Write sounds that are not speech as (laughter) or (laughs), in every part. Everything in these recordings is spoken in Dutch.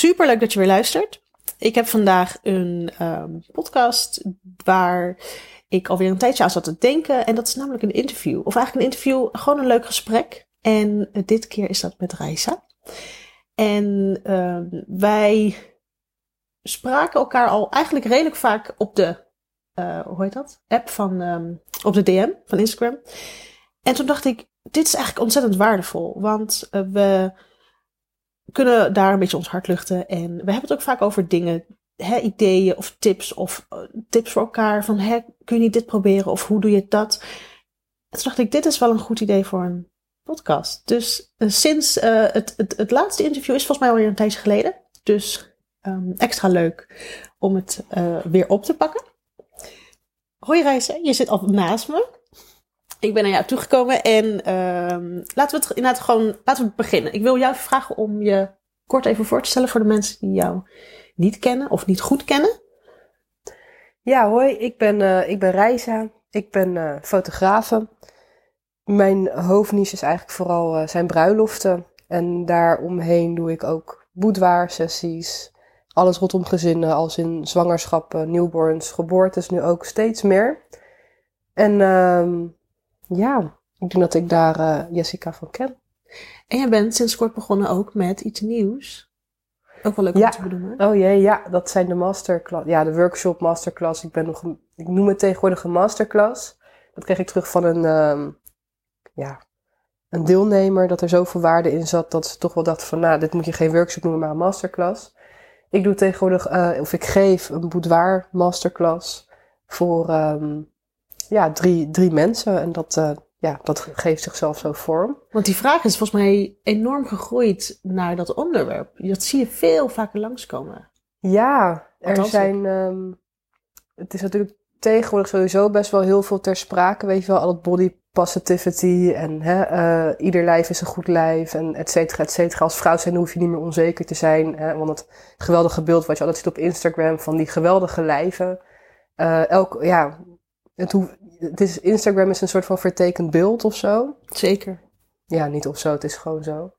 Super leuk dat je weer luistert. Ik heb vandaag een ehm, podcast waar ik alweer een tijdje aan zat te denken. En dat is namelijk een interview. Of eigenlijk een interview, gewoon een leuk gesprek. En dit keer is dat met Reisa. En ehm, wij spraken elkaar al eigenlijk redelijk vaak op de, uh, hoe heet dat? App van, ehm, op de DM van Instagram. En toen dacht ik, dit is eigenlijk ontzettend waardevol. Want uh, we kunnen daar een beetje ons hart luchten. En we hebben het ook vaak over dingen, hè, ideeën of tips of uh, tips voor elkaar. Van hè, kun je niet dit proberen of hoe doe je dat? En toen dacht ik, dit is wel een goed idee voor een podcast. Dus uh, sinds uh, het, het, het laatste interview is volgens mij alweer een tijdje geleden. Dus um, extra leuk om het weer op te pakken. Hoi Reise, je zit al naast me. Ik ben naar jou toegekomen en uh, laten we het inderdaad gewoon laten we beginnen. Ik wil jou vragen om je kort even voor te stellen voor de mensen die jou niet kennen of niet goed kennen. Ja, hoi, ik ben, uh, ik ben Reisa. Ik ben uh, fotografe. Mijn hoofdniche is eigenlijk vooral uh, zijn bruiloften. En daaromheen doe ik ook boudoir sessies. Alles rondom gezinnen, als in zwangerschappen, newborns, geboortes, nu ook steeds meer. En uh, ja, ik denk dat ik daar uh, Jessica van ken. En jij bent sinds kort begonnen ook met iets nieuws. Ook wel leuk om ja. te benoemen. Oh jee, ja, dat zijn de masterclass. Ja, de workshop masterclass. Ik ben nog een, ik noem het tegenwoordig een masterclass. Dat kreeg ik terug van een, um, ja, een deelnemer. Dat er zoveel waarde in zat dat ze toch wel dacht van, nou, dit moet je geen workshop noemen, maar een masterclass. Ik doe tegenwoordig, uh, of ik geef een boudoir masterclass voor um, ja, drie, drie mensen. En dat, uh, ja, dat geeft zichzelf zo vorm. Want die vraag is volgens mij enorm gegroeid naar dat onderwerp. Dat zie je veel vaker langskomen. Ja, er Althans, zijn. Um, het is natuurlijk tegenwoordig sowieso best wel heel veel ter sprake. Weet je wel, al het body positivity en hè, uh, ieder lijf is een goed lijf en et cetera, et cetera. Als vrouw zijn hoef je niet meer onzeker te zijn. Hè, want het geweldige beeld wat je altijd ziet op Instagram van die geweldige lijven. Uh, elk, ja, het, hoeft, het is, Instagram is een soort van vertekend beeld of zo. Zeker. Ja, niet of zo, het is gewoon zo.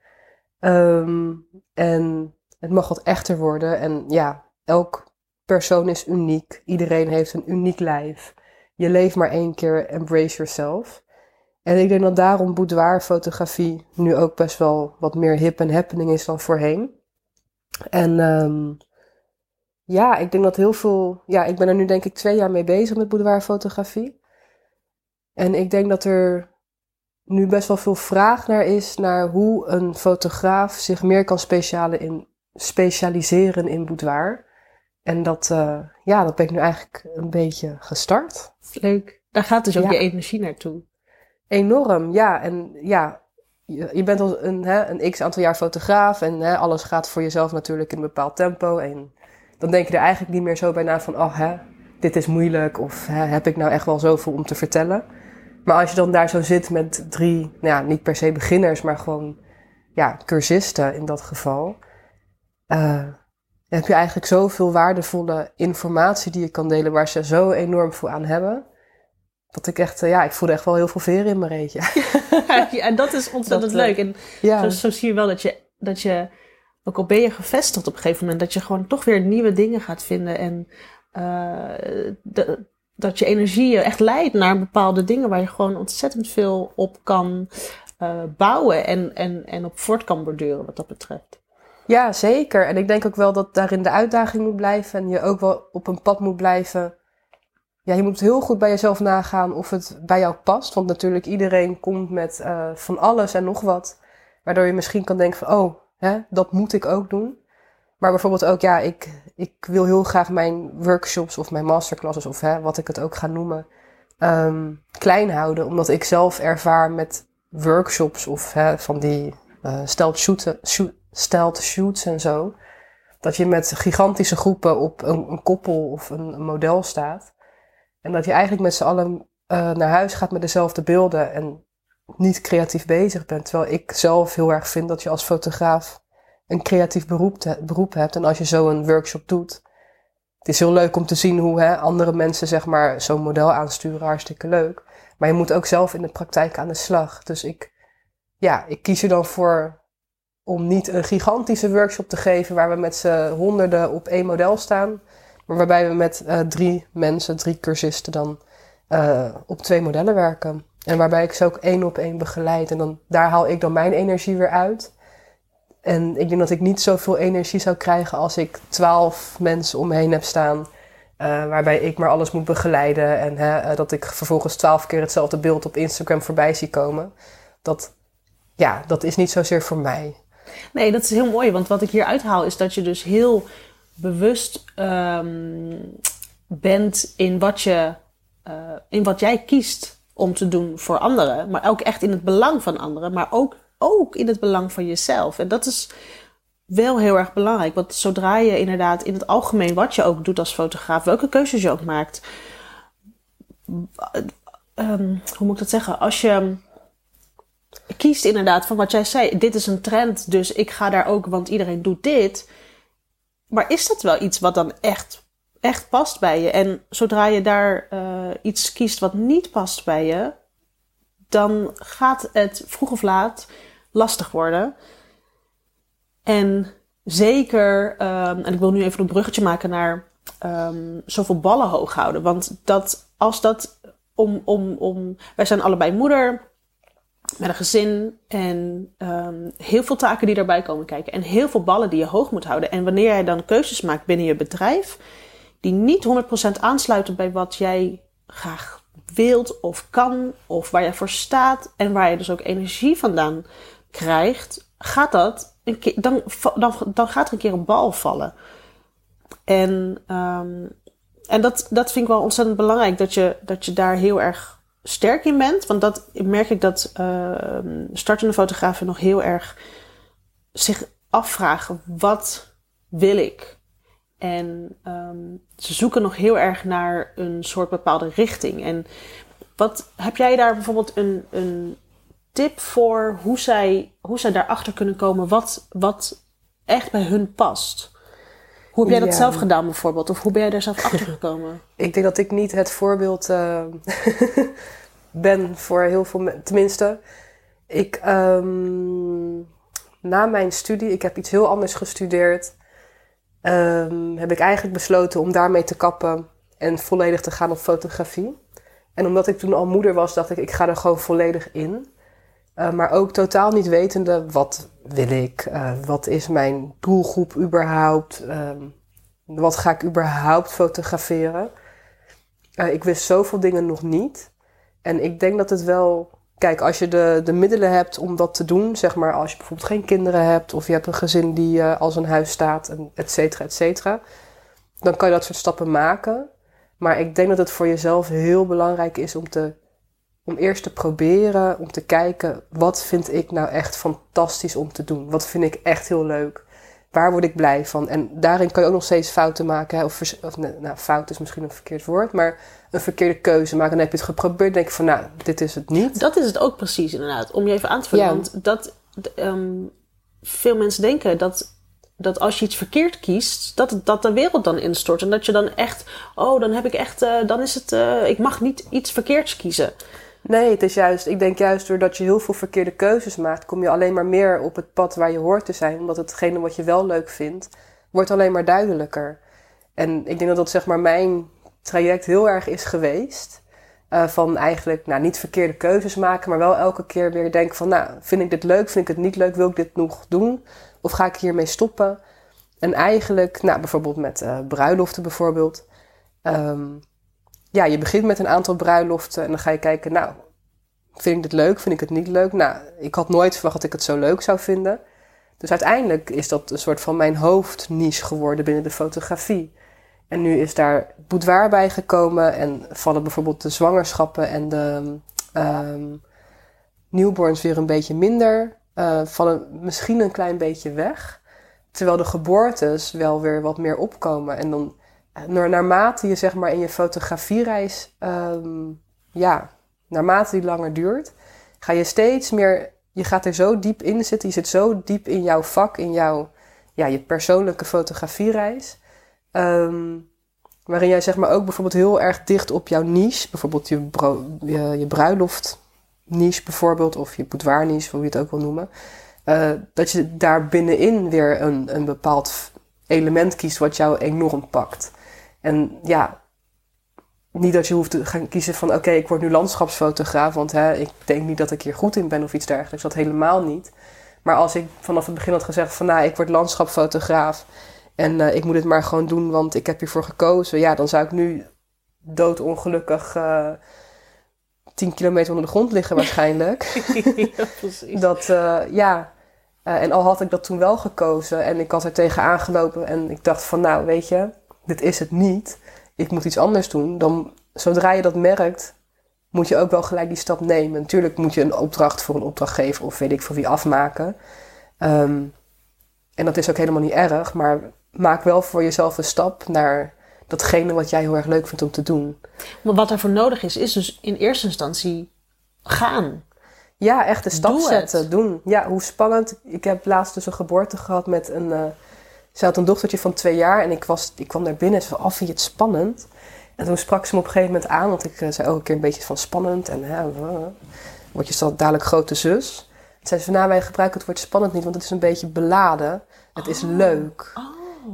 Um, en het mag wat echter worden. En ja, elk persoon is uniek. Iedereen heeft een uniek lijf. Je leeft maar één keer, embrace yourself. En ik denk dat daarom boudoirfotografie nu ook best wel wat meer hip en happening is dan voorheen. En um, ja, ik denk dat heel veel. Ja, ik ben er nu denk ik twee jaar mee bezig met boudoirfotografie. En ik denk dat er nu best wel veel vraag naar is naar hoe een fotograaf zich meer kan in, specialiseren in boudoir. En dat, uh, ja, dat ben ik nu eigenlijk een beetje gestart. Leuk. Daar gaat dus ook ja. je energie naartoe. Enorm, ja. En ja, je, je bent al een, hè, een x aantal jaar fotograaf en hè, alles gaat voor jezelf natuurlijk in een bepaald tempo. En dan denk je er eigenlijk niet meer zo bij na van, oh hè, dit is moeilijk of hè, heb ik nou echt wel zoveel om te vertellen. Maar als je dan daar zo zit met drie, nou ja, niet per se beginners, maar gewoon ja, cursisten in dat geval, uh, dan heb je eigenlijk zoveel waardevolle informatie die je kan delen waar ze zo enorm veel aan hebben. Dat ik echt, uh, ja, ik voelde echt wel heel veel veren in mijn reetje. (laughs) Ja, en dat is ontzettend (laughs) dat, leuk. En ja. zo, zo zie je wel dat je, dat je ook al ben je gevestigd op een gegeven moment, dat je gewoon toch weer nieuwe dingen gaat vinden. En de, dat je energie echt leidt naar bepaalde dingen waar je gewoon ontzettend veel op kan uh, bouwen en, en, en op voort kan borduren wat dat betreft. Ja, zeker. En ik denk ook wel dat daarin de uitdaging moet blijven en je ook wel op een pad moet blijven. Ja, je moet heel goed bij jezelf nagaan of het bij jou past. Want natuurlijk, iedereen komt met uh, van alles en nog wat. Waardoor je misschien kan denken van, oh, Hè? Dat moet ik ook doen. Maar bijvoorbeeld ook, ja, ik, ik wil heel graag mijn workshops of mijn masterclasses of hè, wat ik het ook ga noemen, um, klein houden. Omdat ik zelf ervaar met workshops of hè, van die uh, stelt, shooten, shoot, stelt shoots en zo. Dat je met gigantische groepen op een, een koppel of een, model staat. En dat je eigenlijk met z'n allen uh, naar huis gaat met dezelfde beelden. En niet creatief bezig bent. Terwijl ik zelf heel erg vind dat je als fotograaf een creatief beroep, te, beroep hebt. En als je zo een workshop doet, het is heel leuk om te zien hoe hè, andere mensen zeg maar zo'n model aansturen, hartstikke leuk. Maar je moet ook zelf in de praktijk aan de slag. Dus ik, ja, ik kies er dan voor om niet een gigantische workshop te geven waar we met z'n honderden op één model staan. Maar waarbij we met uh, drie mensen, drie cursisten dan uh, op twee modellen werken. En waarbij ik ze ook één op één begeleid. En dan, daar haal ik dan mijn energie weer uit. En ik denk dat ik niet zoveel energie zou krijgen als ik twaalf mensen om me heen heb staan. Uh, waarbij ik maar alles moet begeleiden. En hè, dat ik vervolgens twaalf keer hetzelfde beeld op Instagram voorbij zie komen. Dat, ja, dat is niet zozeer voor mij. Nee, dat is heel mooi. Want wat ik hier uithaal is dat je dus heel bewust um, bent in wat, je, uh, in wat jij kiest om te doen voor anderen. Maar ook echt in het belang van anderen. Maar ook, ook in het belang van jezelf. En dat is wel heel erg belangrijk. Want zodra je inderdaad in het algemeen wat je ook doet als fotograaf, welke keuzes je ook maakt. Um, hoe moet ik dat zeggen? Als je kiest inderdaad van wat jij zei, dit is een trend, dus ik ga daar ook, want iedereen doet dit. Maar is dat wel iets wat dan echt, echt past bij je? En zodra je daar uh, iets kiest wat niet past bij je, dan gaat het vroeg of laat lastig worden. En zeker, um, en ik wil nu even een bruggetje maken naar um, zoveel ballen hoog houden. Want dat, als dat om, om, om, wij zijn allebei moeder met een gezin en um, heel veel taken die daarbij komen kijken. En heel veel ballen die je hoog moet houden. En wanneer jij dan keuzes maakt binnen je bedrijf, die niet 100% aansluiten bij wat jij graag wilt of kan, of waar je voor staat en waar je dus ook energie vandaan krijgt, gaat dat een keer, dan, dan, dan gaat er een keer een bal vallen. En, um, en dat, dat vind ik wel ontzettend belangrijk, dat je, dat je daar heel erg sterk in bent. Want dat merk ik dat uh, startende fotografen nog heel erg zich afvragen: wat wil ik? En um, ze zoeken nog heel erg naar een soort bepaalde richting. En wat heb jij daar bijvoorbeeld een, een tip voor hoe zij, hoe zij daarachter kunnen komen wat, wat echt bij hun past? Hoe heb jij dat zelf gedaan bijvoorbeeld? Of hoe ben jij daar zelf achter gekomen? (laughs) ik denk dat ik niet het voorbeeld uh, (laughs) ben voor heel veel mensen. Tenminste, ik, um, na mijn studie, ik heb iets heel anders gestudeerd. Um, heb ik eigenlijk besloten om daarmee te kappen en volledig te gaan op fotografie. En omdat ik toen al moeder was, dacht ik, ik ga er gewoon volledig in. Uh, maar ook totaal niet wetende, wat wil ik? Uh, wat is mijn doelgroep überhaupt? Um, wat ga ik überhaupt fotograferen? Uh, ik wist zoveel dingen nog niet. En ik denk dat het wel. Kijk, als je de, de middelen hebt om dat te doen, zeg maar als je bijvoorbeeld geen kinderen hebt of je hebt een gezin die als een huis staat, en et cetera, et cetera, dan kan je dat soort stappen maken. Maar ik denk dat het voor jezelf heel belangrijk is om, te, om eerst te proberen, om te kijken, wat vind ik nou echt fantastisch om te doen? Wat vind ik echt heel leuk? Waar word ik blij van? En daarin kan je ook nog steeds fouten maken. Hè? Of, of nou, fout is misschien een verkeerd woord, maar een verkeerde keuze maken. Dan heb je het geprobeerd, denk je van, nou, dit is het niet. Dat is het ook precies, inderdaad. Om je even aan te vullen. Ja. Want dat, um, veel mensen denken dat, dat als je iets verkeerd kiest, dat, dat de wereld dan instort. En dat je dan echt, oh, dan heb ik echt, uh, dan is het, uh, ik mag niet iets verkeerds kiezen. Nee, het is juist, ik denk juist doordat je heel veel verkeerde keuzes maakt, kom je alleen maar meer op het pad waar je hoort te zijn. Omdat hetgene wat je wel leuk vindt, wordt alleen maar duidelijker. En ik denk dat dat zeg maar mijn traject heel erg is geweest. Uh, van eigenlijk, nou niet verkeerde keuzes maken, maar wel elke keer weer denken van, nou vind ik dit leuk, vind ik het niet leuk, wil ik dit nog doen? Of ga ik hiermee stoppen? En eigenlijk, nou bijvoorbeeld met uh, bruiloften bijvoorbeeld. Um, ja, je begint met een aantal bruiloften en dan ga je kijken, nou, vind ik dit leuk, vind ik het niet leuk? Nou, ik had nooit verwacht dat ik het zo leuk zou vinden. Dus uiteindelijk is dat een soort van mijn hoofdniche geworden binnen de fotografie. En nu is daar boudoir bij gekomen en vallen bijvoorbeeld de zwangerschappen en de um, newborns weer een beetje minder. Uh, vallen misschien een klein beetje weg. Terwijl de geboortes wel weer wat meer opkomen. En dan naarmate je zeg maar in je fotografiereis, um, ja, naarmate die langer duurt, ga je steeds meer, je gaat er zo diep in zitten, je zit zo diep in jouw vak, in jouw, ja, je persoonlijke fotografiereis. Um, waarin jij zeg maar ook bijvoorbeeld heel erg dicht op jouw niche, bijvoorbeeld je bruiloft niche bijvoorbeeld, of je boudoir niche, hoe je het ook wil noemen. eh, dat je daar binnenin weer een, een bepaald element kiest wat jou enorm pakt. En ja, niet dat je hoeft te gaan kiezen van oké, ik word nu landschapsfotograaf, want hè, ik denk niet dat ik hier goed in ben of iets dergelijks. Dat helemaal niet. Maar als ik vanaf het begin had gezegd van nou, ik word landschapsfotograaf en eh, ik moet het maar gewoon doen, want ik heb hiervoor gekozen. Ja, dan zou ik nu doodongelukkig uh, 10 kilometer onder de grond liggen waarschijnlijk. (laughs) ja, precies. Dat, uh, ja. En al had ik dat toen wel gekozen en ik had er tegen aangelopen en ik dacht van nou, weet je, dit is het niet. Ik moet iets anders doen. Dan, zodra je dat merkt, moet je ook wel gelijk die stap nemen. Natuurlijk moet je een opdracht voor een opdrachtgever of weet ik voor wie afmaken. Um, en dat is ook helemaal niet erg, maar maak wel voor jezelf een stap naar datgene wat jij heel erg leuk vindt om te doen. Maar wat daarvoor nodig is, is dus in eerste instantie gaan. Ja, echt de stap Doe zetten, het. doen. Ja, hoe spannend. Ik heb laatst dus een geboorte gehad met een... Uh, ze had een dochtertje van twee jaar en ik, was, ik kwam daar binnen en ze zei, oh, vind je het spannend? En toen sprak ze me op een gegeven moment aan, want ik uh, zei elke keer een beetje van spannend en hè, word je dan dadelijk grote zus. Toen zei ze van, nou, wij gebruiken het woord spannend niet, want het is een beetje beladen. Het is leuk. Oh.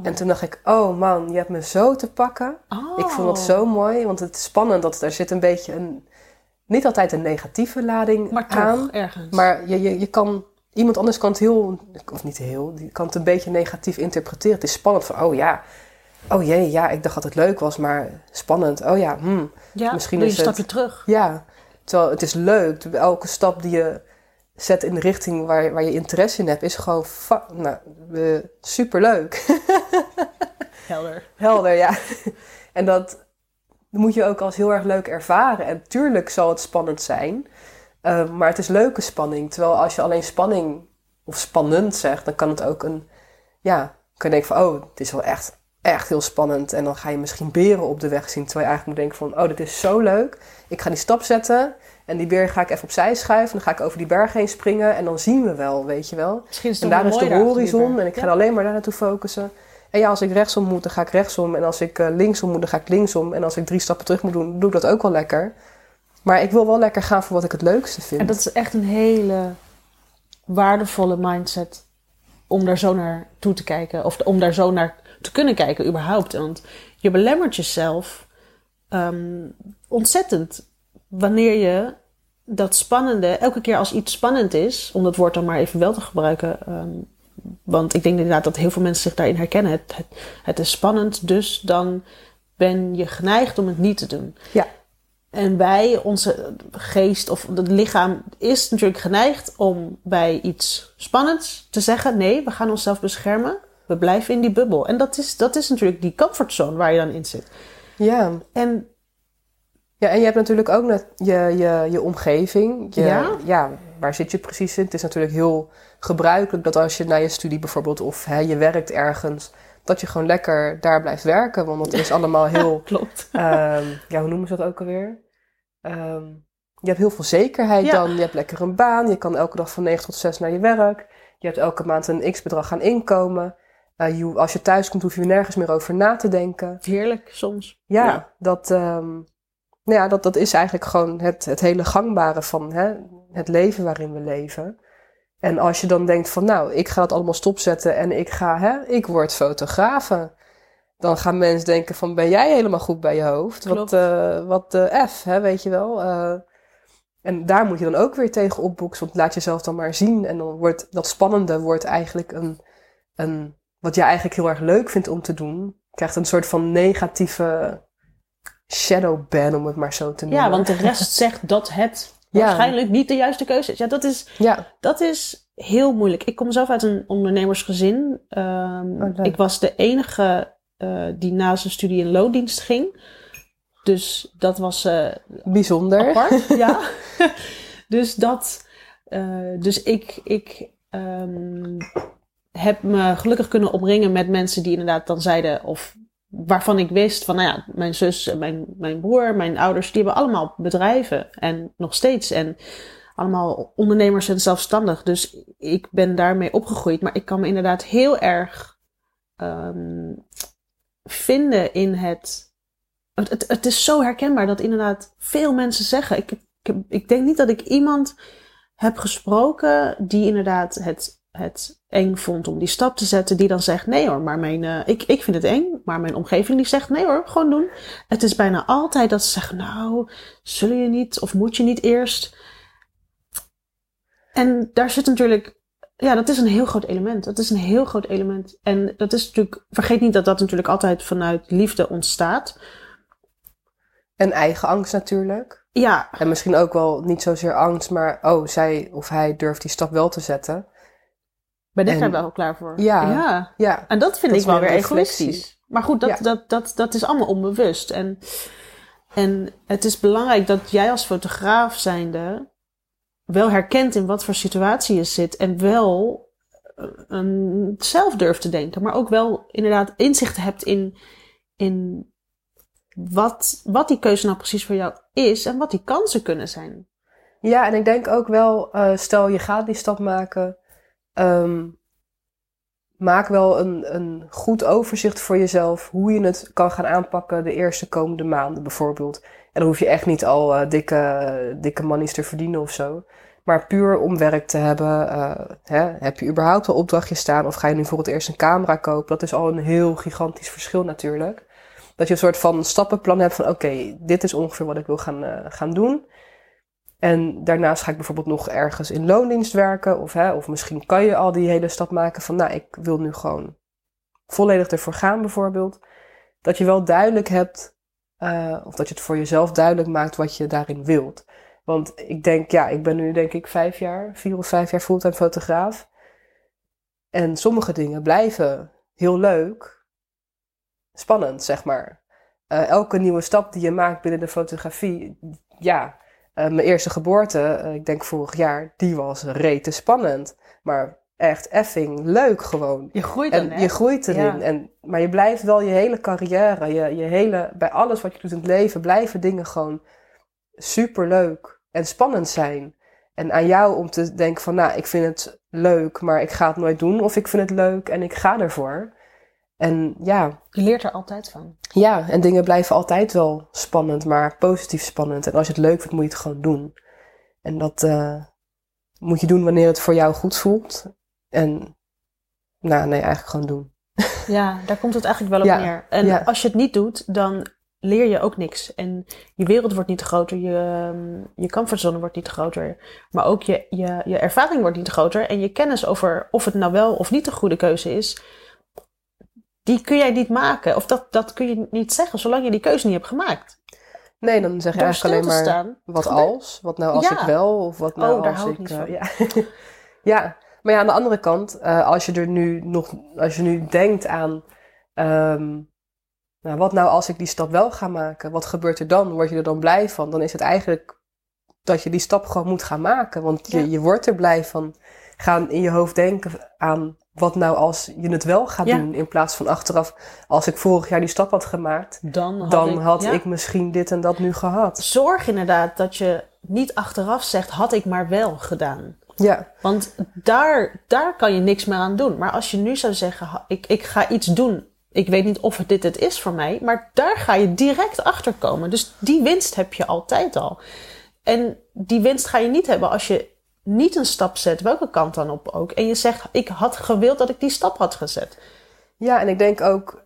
En toen dacht ik, oh man, je hebt me zo te pakken. Oh. Ik vond het zo mooi, want het is spannend. Dat er zit een beetje een, niet altijd een negatieve lading Maar toch, aan. ergens. Maar je, je, je kan, iemand anders kan het heel, of niet heel, die kan het een beetje negatief interpreteren. Het is spannend van, oh ja, oh jee, ja, ik dacht dat het leuk was, maar spannend. Oh ja, hmm. ja, misschien is een het- stapje terug. Ja, terwijl het is leuk. Elke stap die je zet in de richting waar, waar je interesse in hebt, is gewoon nou, uh, superleuk. (laughs) Helder. Helder, ja. En dat moet je ook als heel erg leuk ervaren. En tuurlijk zal het spannend zijn, uh, maar het is leuke spanning. Terwijl als je alleen spanning of spannend zegt, dan kan het ook een, ja, kan je denken van, oh, het is wel echt, echt heel spannend. En dan ga je misschien beren op de weg zien, terwijl je eigenlijk moet denken van, oh, dit is zo leuk. Ik ga die stap zetten en die beer ga ik even opzij schuiven. Dan ga ik over die berg heen springen en dan zien we wel, weet je wel. Misschien is het En daar is de horizon en ik ga Ja. alleen maar daar naartoe focussen. En ja, als ik rechtsom moet, dan ga ik rechtsom. En als ik uh, linksom moet, dan ga ik linksom. En als ik drie stappen terug moet doen, doe ik dat ook wel lekker. Maar ik wil wel lekker gaan voor wat ik het leukste vind. En dat is echt een hele waardevolle mindset om daar zo naar toe te kijken. Of om daar zo naar te kunnen kijken überhaupt. Want je belemmert jezelf ehm, ontzettend wanneer je dat spannende, elke keer als iets spannend is, om dat woord dan maar even wel te gebruiken. ehm, want ik denk inderdaad dat heel veel mensen zich daarin herkennen. Het, het, het is spannend, dus dan ben je geneigd om het niet te doen. Ja. En wij, onze geest of het lichaam, is natuurlijk geneigd om bij iets spannends te zeggen: nee, we gaan onszelf beschermen. We blijven in die bubbel. En dat is, dat is natuurlijk die comfortzone waar je dan in zit. Ja. En ja, en je hebt natuurlijk ook net je, je, je omgeving. Je, Ja. ja, waar zit je precies in? Het is natuurlijk heel gebruikelijk dat als je naar je studie bijvoorbeeld... of hè, je werkt ergens, dat je gewoon lekker daar blijft werken. Want dat is allemaal (laughs) heel... klopt. Ehm, ja, hoe noemen ze dat ook alweer? Ehm, je hebt heel veel zekerheid Ja. dan. Je hebt lekker een baan. Je kan elke dag van 9 tot 6 naar je werk. Je hebt elke maand een x-bedrag aan inkomen. Eh, je, als je thuis komt, hoef je nergens meer over na te denken. Heerlijk soms. Ja, Ja. Dat, ehm, nou ja dat, dat is eigenlijk gewoon het, het hele gangbare van hè, het leven waarin we leven. En als je dan denkt van nou, ik ga dat allemaal stopzetten en ik ga, hè, ik word fotografe. Dan gaan mensen denken van, ben jij helemaal goed bij je hoofd? Wat, eh wat de F, hè, weet je wel? Eh, en daar moet je dan ook weer tegen opboeksen, want laat jezelf dan maar zien. En dan wordt dat spannende wordt eigenlijk een, een, wat jij eigenlijk heel erg leuk vindt om te doen. Krijgt een soort van negatieve shadow ban, om het maar zo te noemen. Ja, want de rest (laughs) zegt dat het Ja. waarschijnlijk niet de juiste keuze is. Ja, dat is, Ja, dat is heel moeilijk. Ik kom zelf uit een ondernemersgezin. Ehm, Oh, ik was de enige eh, die na zijn studie in loondienst ging. Dus dat was eh, bijzonder. apart. (laughs) ja. dus dat. eh, dus ik, ik ehm, heb me gelukkig kunnen omringen met mensen die inderdaad dan zeiden. Of waarvan ik wist van, nou ja, mijn zus, mijn, mijn broer, mijn ouders, die hebben allemaal bedrijven. En nog steeds. En allemaal ondernemers en zelfstandig. Dus ik ben daarmee opgegroeid. Maar ik kan me inderdaad heel erg ehm, vinden in het het, het, het is zo herkenbaar dat inderdaad veel mensen zeggen. Ik, ik, ik denk niet dat ik iemand heb gesproken die inderdaad het, het eng vond om die stap te zetten, die dan zegt: nee hoor, maar mijn, uh, ik, ik vind het eng, maar mijn omgeving die zegt: nee hoor, gewoon doen. Het is bijna altijd dat ze zeggen: nou, zul je niet of moet je niet eerst? En daar zit natuurlijk ja, dat is een heel groot element. Dat is een heel groot element. En dat is natuurlijk, vergeet niet dat dat natuurlijk altijd vanuit liefde ontstaat. En eigen angst natuurlijk. Ja. En misschien ook wel niet zozeer angst, maar oh, zij of hij durft die stap wel te zetten. Ben ik er wel klaar voor? Ja. ja. ja. En dat vind ik wel weer egoïstisch. Maar goed, dat, dat, dat, dat is allemaal onbewust. En, en het is belangrijk dat jij als fotograaf zijnde wel herkent in wat voor situatie je zit en wel um, zelf durft te denken, maar ook wel inderdaad inzicht hebt in, in wat, wat die keuze nou precies voor jou is en wat die kansen kunnen zijn. Ja, en ik denk ook wel, uh, stel je gaat die stap maken, um, maak wel een, een goed overzicht voor jezelf hoe je het kan gaan aanpakken de eerste komende maanden bijvoorbeeld. En dan hoef je echt niet al uh, dikke, dikke monies te verdienen of zo. Maar puur om werk te hebben, uh, hè, heb je überhaupt een opdrachtje staan of ga je nu voor het eerst een camera kopen? Dat is al een heel gigantisch verschil natuurlijk. Dat je een soort van stappenplan hebt van oké, dit is ongeveer wat ik wil gaan, uh, gaan doen. En daarnaast ga ik bijvoorbeeld nog ergens in loondienst werken. Of, hè, of misschien kan je al die hele stap maken van nou, ik wil nu gewoon volledig ervoor gaan bijvoorbeeld. Dat je wel duidelijk hebt, uh, of dat je het voor jezelf duidelijk maakt wat je daarin wilt. Want ik denk, ja, ik ben nu denk ik vijf jaar, vier of vijf jaar fulltime fotograaf. En sommige dingen blijven heel leuk, spannend, zeg maar. Uh, elke nieuwe stap die je maakt binnen de fotografie, ja, mijn eerste geboorte, uh, ik denk vorig jaar, die was rete spannend. Maar echt effing leuk gewoon. Je groeit en dan, je groeit erin. Ja. En, maar je blijft wel je hele carrière, je, je hele, bij alles wat je doet in het leven, blijven dingen gewoon super leuk en spannend zijn. En aan jou om te denken van, nou, ik vind het leuk, maar ik ga het nooit doen. Of ik vind het leuk en ik ga ervoor. En ja. Je leert er altijd van. Ja, en dingen blijven altijd wel spannend, maar positief spannend. En als je het leuk vindt, moet je het gewoon doen. En dat uh, moet je doen wanneer het voor jou goed voelt. En, nou, nee, eigenlijk gewoon doen. (laughs) Ja, daar komt het eigenlijk wel op Ja, neer. En ja. als je het niet doet, dan leer je ook niks. En je wereld wordt niet groter, je, ehm, je comfortzone wordt niet groter. Maar ook je, je, je ervaring wordt niet groter. En je kennis over of het nou wel of niet de goede keuze is, die kun jij niet maken. Of dat, dat kun je niet zeggen, zolang je die keuze niet hebt gemaakt. Nee, dan zeg je Door eigenlijk alleen maar, staan. wat als? Wat nou als Ja. ik wel? Of wat nou Oh, daar als hou ik... niet eh, van. ja. (laughs) ja, maar ja, aan de andere kant, eh, als je er nu nog, als je nu denkt aan, ehm, nou, wat nou als ik die stap wel ga maken? Wat gebeurt er dan? Word je er dan blij van? Dan is het eigenlijk dat je die stap gewoon moet gaan maken. Want je, Ja. je wordt er blij van. Gaan in je hoofd denken aan wat nou als je het wel gaat Ja. doen. In plaats van achteraf, als ik vorig jaar die stap had gemaakt, Dan had, dan ik, had ja. ik misschien dit en dat nu gehad. Zorg inderdaad dat je niet achteraf zegt, had ik maar wel gedaan. Ja, Want daar, daar kan je niks meer aan doen. Maar als je nu zou zeggen, ik, ik ga iets doen. Ik weet niet of het dit het is voor mij. Maar daar ga je direct achter komen. Dus die winst heb je altijd al. En die winst ga je niet hebben als je niet een stap zet. Welke kant dan op ook. En je zegt, ik had gewild dat ik die stap had gezet. Ja, en ik denk ook,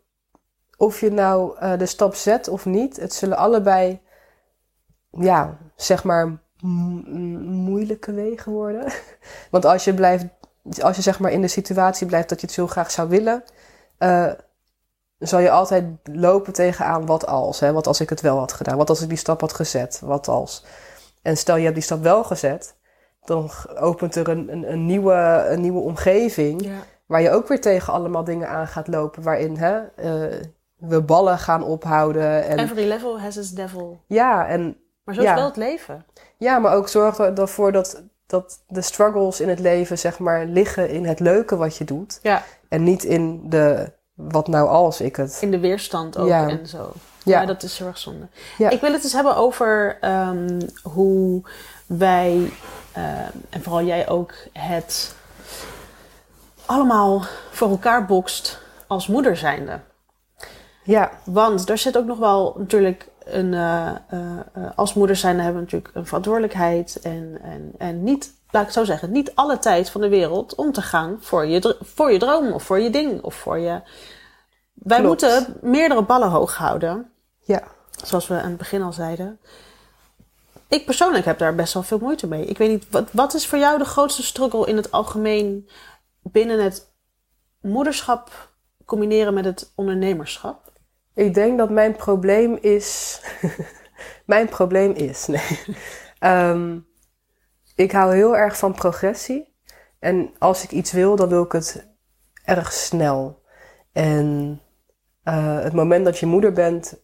of je nou eh, de stap zet of niet, het zullen allebei, ja, zeg maar, moeilijke wegen worden. (laughs) Want als je blijft, als je zeg maar in de situatie blijft dat je het zo graag zou willen, eh, zal je altijd lopen tegenaan wat als. Hè? Wat als ik het wel had gedaan? Wat als ik die stap had gezet? Wat als? En stel je hebt die stap wel gezet, dan opent er een, een, een, nieuwe, een nieuwe omgeving. Ja. Waar je ook weer tegen allemaal dingen aan gaat lopen. Waarin hè, eh, we ballen gaan ophouden. En, Every level has its devil. ja, en, Maar zo is Ja. wel het leven. ja, maar ook zorg er- ervoor dat, dat de struggles in het leven zeg maar, liggen in het leuke wat je doet. Ja. En niet in de wat nou als ik het. In de weerstand ook Ja. en zo. Ja. Ja, dat is heel erg zonde. Ja. Ik wil het eens hebben over ehm, hoe wij, ehm, en vooral jij ook, het allemaal voor elkaar bokst als moeder zijnde. ja, Want er zit ook nog wel natuurlijk een, eh, eh, eh, als moeder zijn hebben we natuurlijk een verantwoordelijkheid. En, en, en niet, laat ik het zo zeggen, niet alle tijd van de wereld om te gaan voor je, voor je droom of voor je ding of voor je. Wij Klopt. moeten meerdere ballen hoog houden, Ja. zoals we aan het begin al zeiden. Ik persoonlijk heb daar best wel veel moeite mee. Ik weet niet, wat, wat is voor jou de grootste struggle in het algemeen binnen het moederschap combineren met het ondernemerschap? Ik denk dat mijn probleem is. (laughs) mijn probleem is. Nee. (laughs) Ehm, ik hou heel erg van progressie. En als ik iets wil, dan wil ik het erg snel. En eh, het moment dat je moeder bent,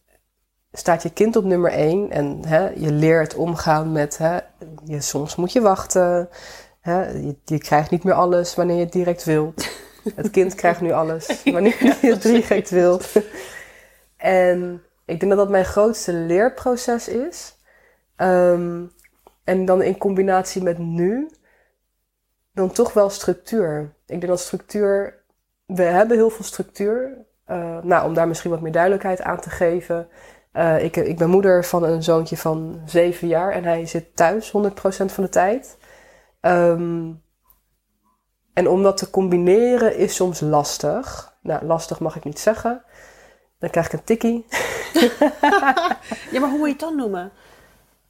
staat je kind op nummer één. En hè, je leert omgaan met. Hè, je, soms moet je wachten. Hè, je, je krijgt niet meer alles wanneer je het direct wilt. (laughs) Het kind krijgt nu alles wanneer je het direct wilt. En ik denk dat dat mijn grootste leerproces is. Ehm, en dan in combinatie met nu, dan toch wel structuur. Ik denk dat structuur, we hebben heel veel structuur. Eh, nou, om daar misschien wat meer duidelijkheid aan te geven. Eh, ik, ik ben moeder van een zoontje van zeven jaar en hij zit thuis 100% van de tijd. Ehm, en om dat te combineren is soms lastig. Nou, lastig mag ik niet zeggen. Dan krijg ik een tikkie. (laughs) Ja, maar hoe moet je het dan noemen?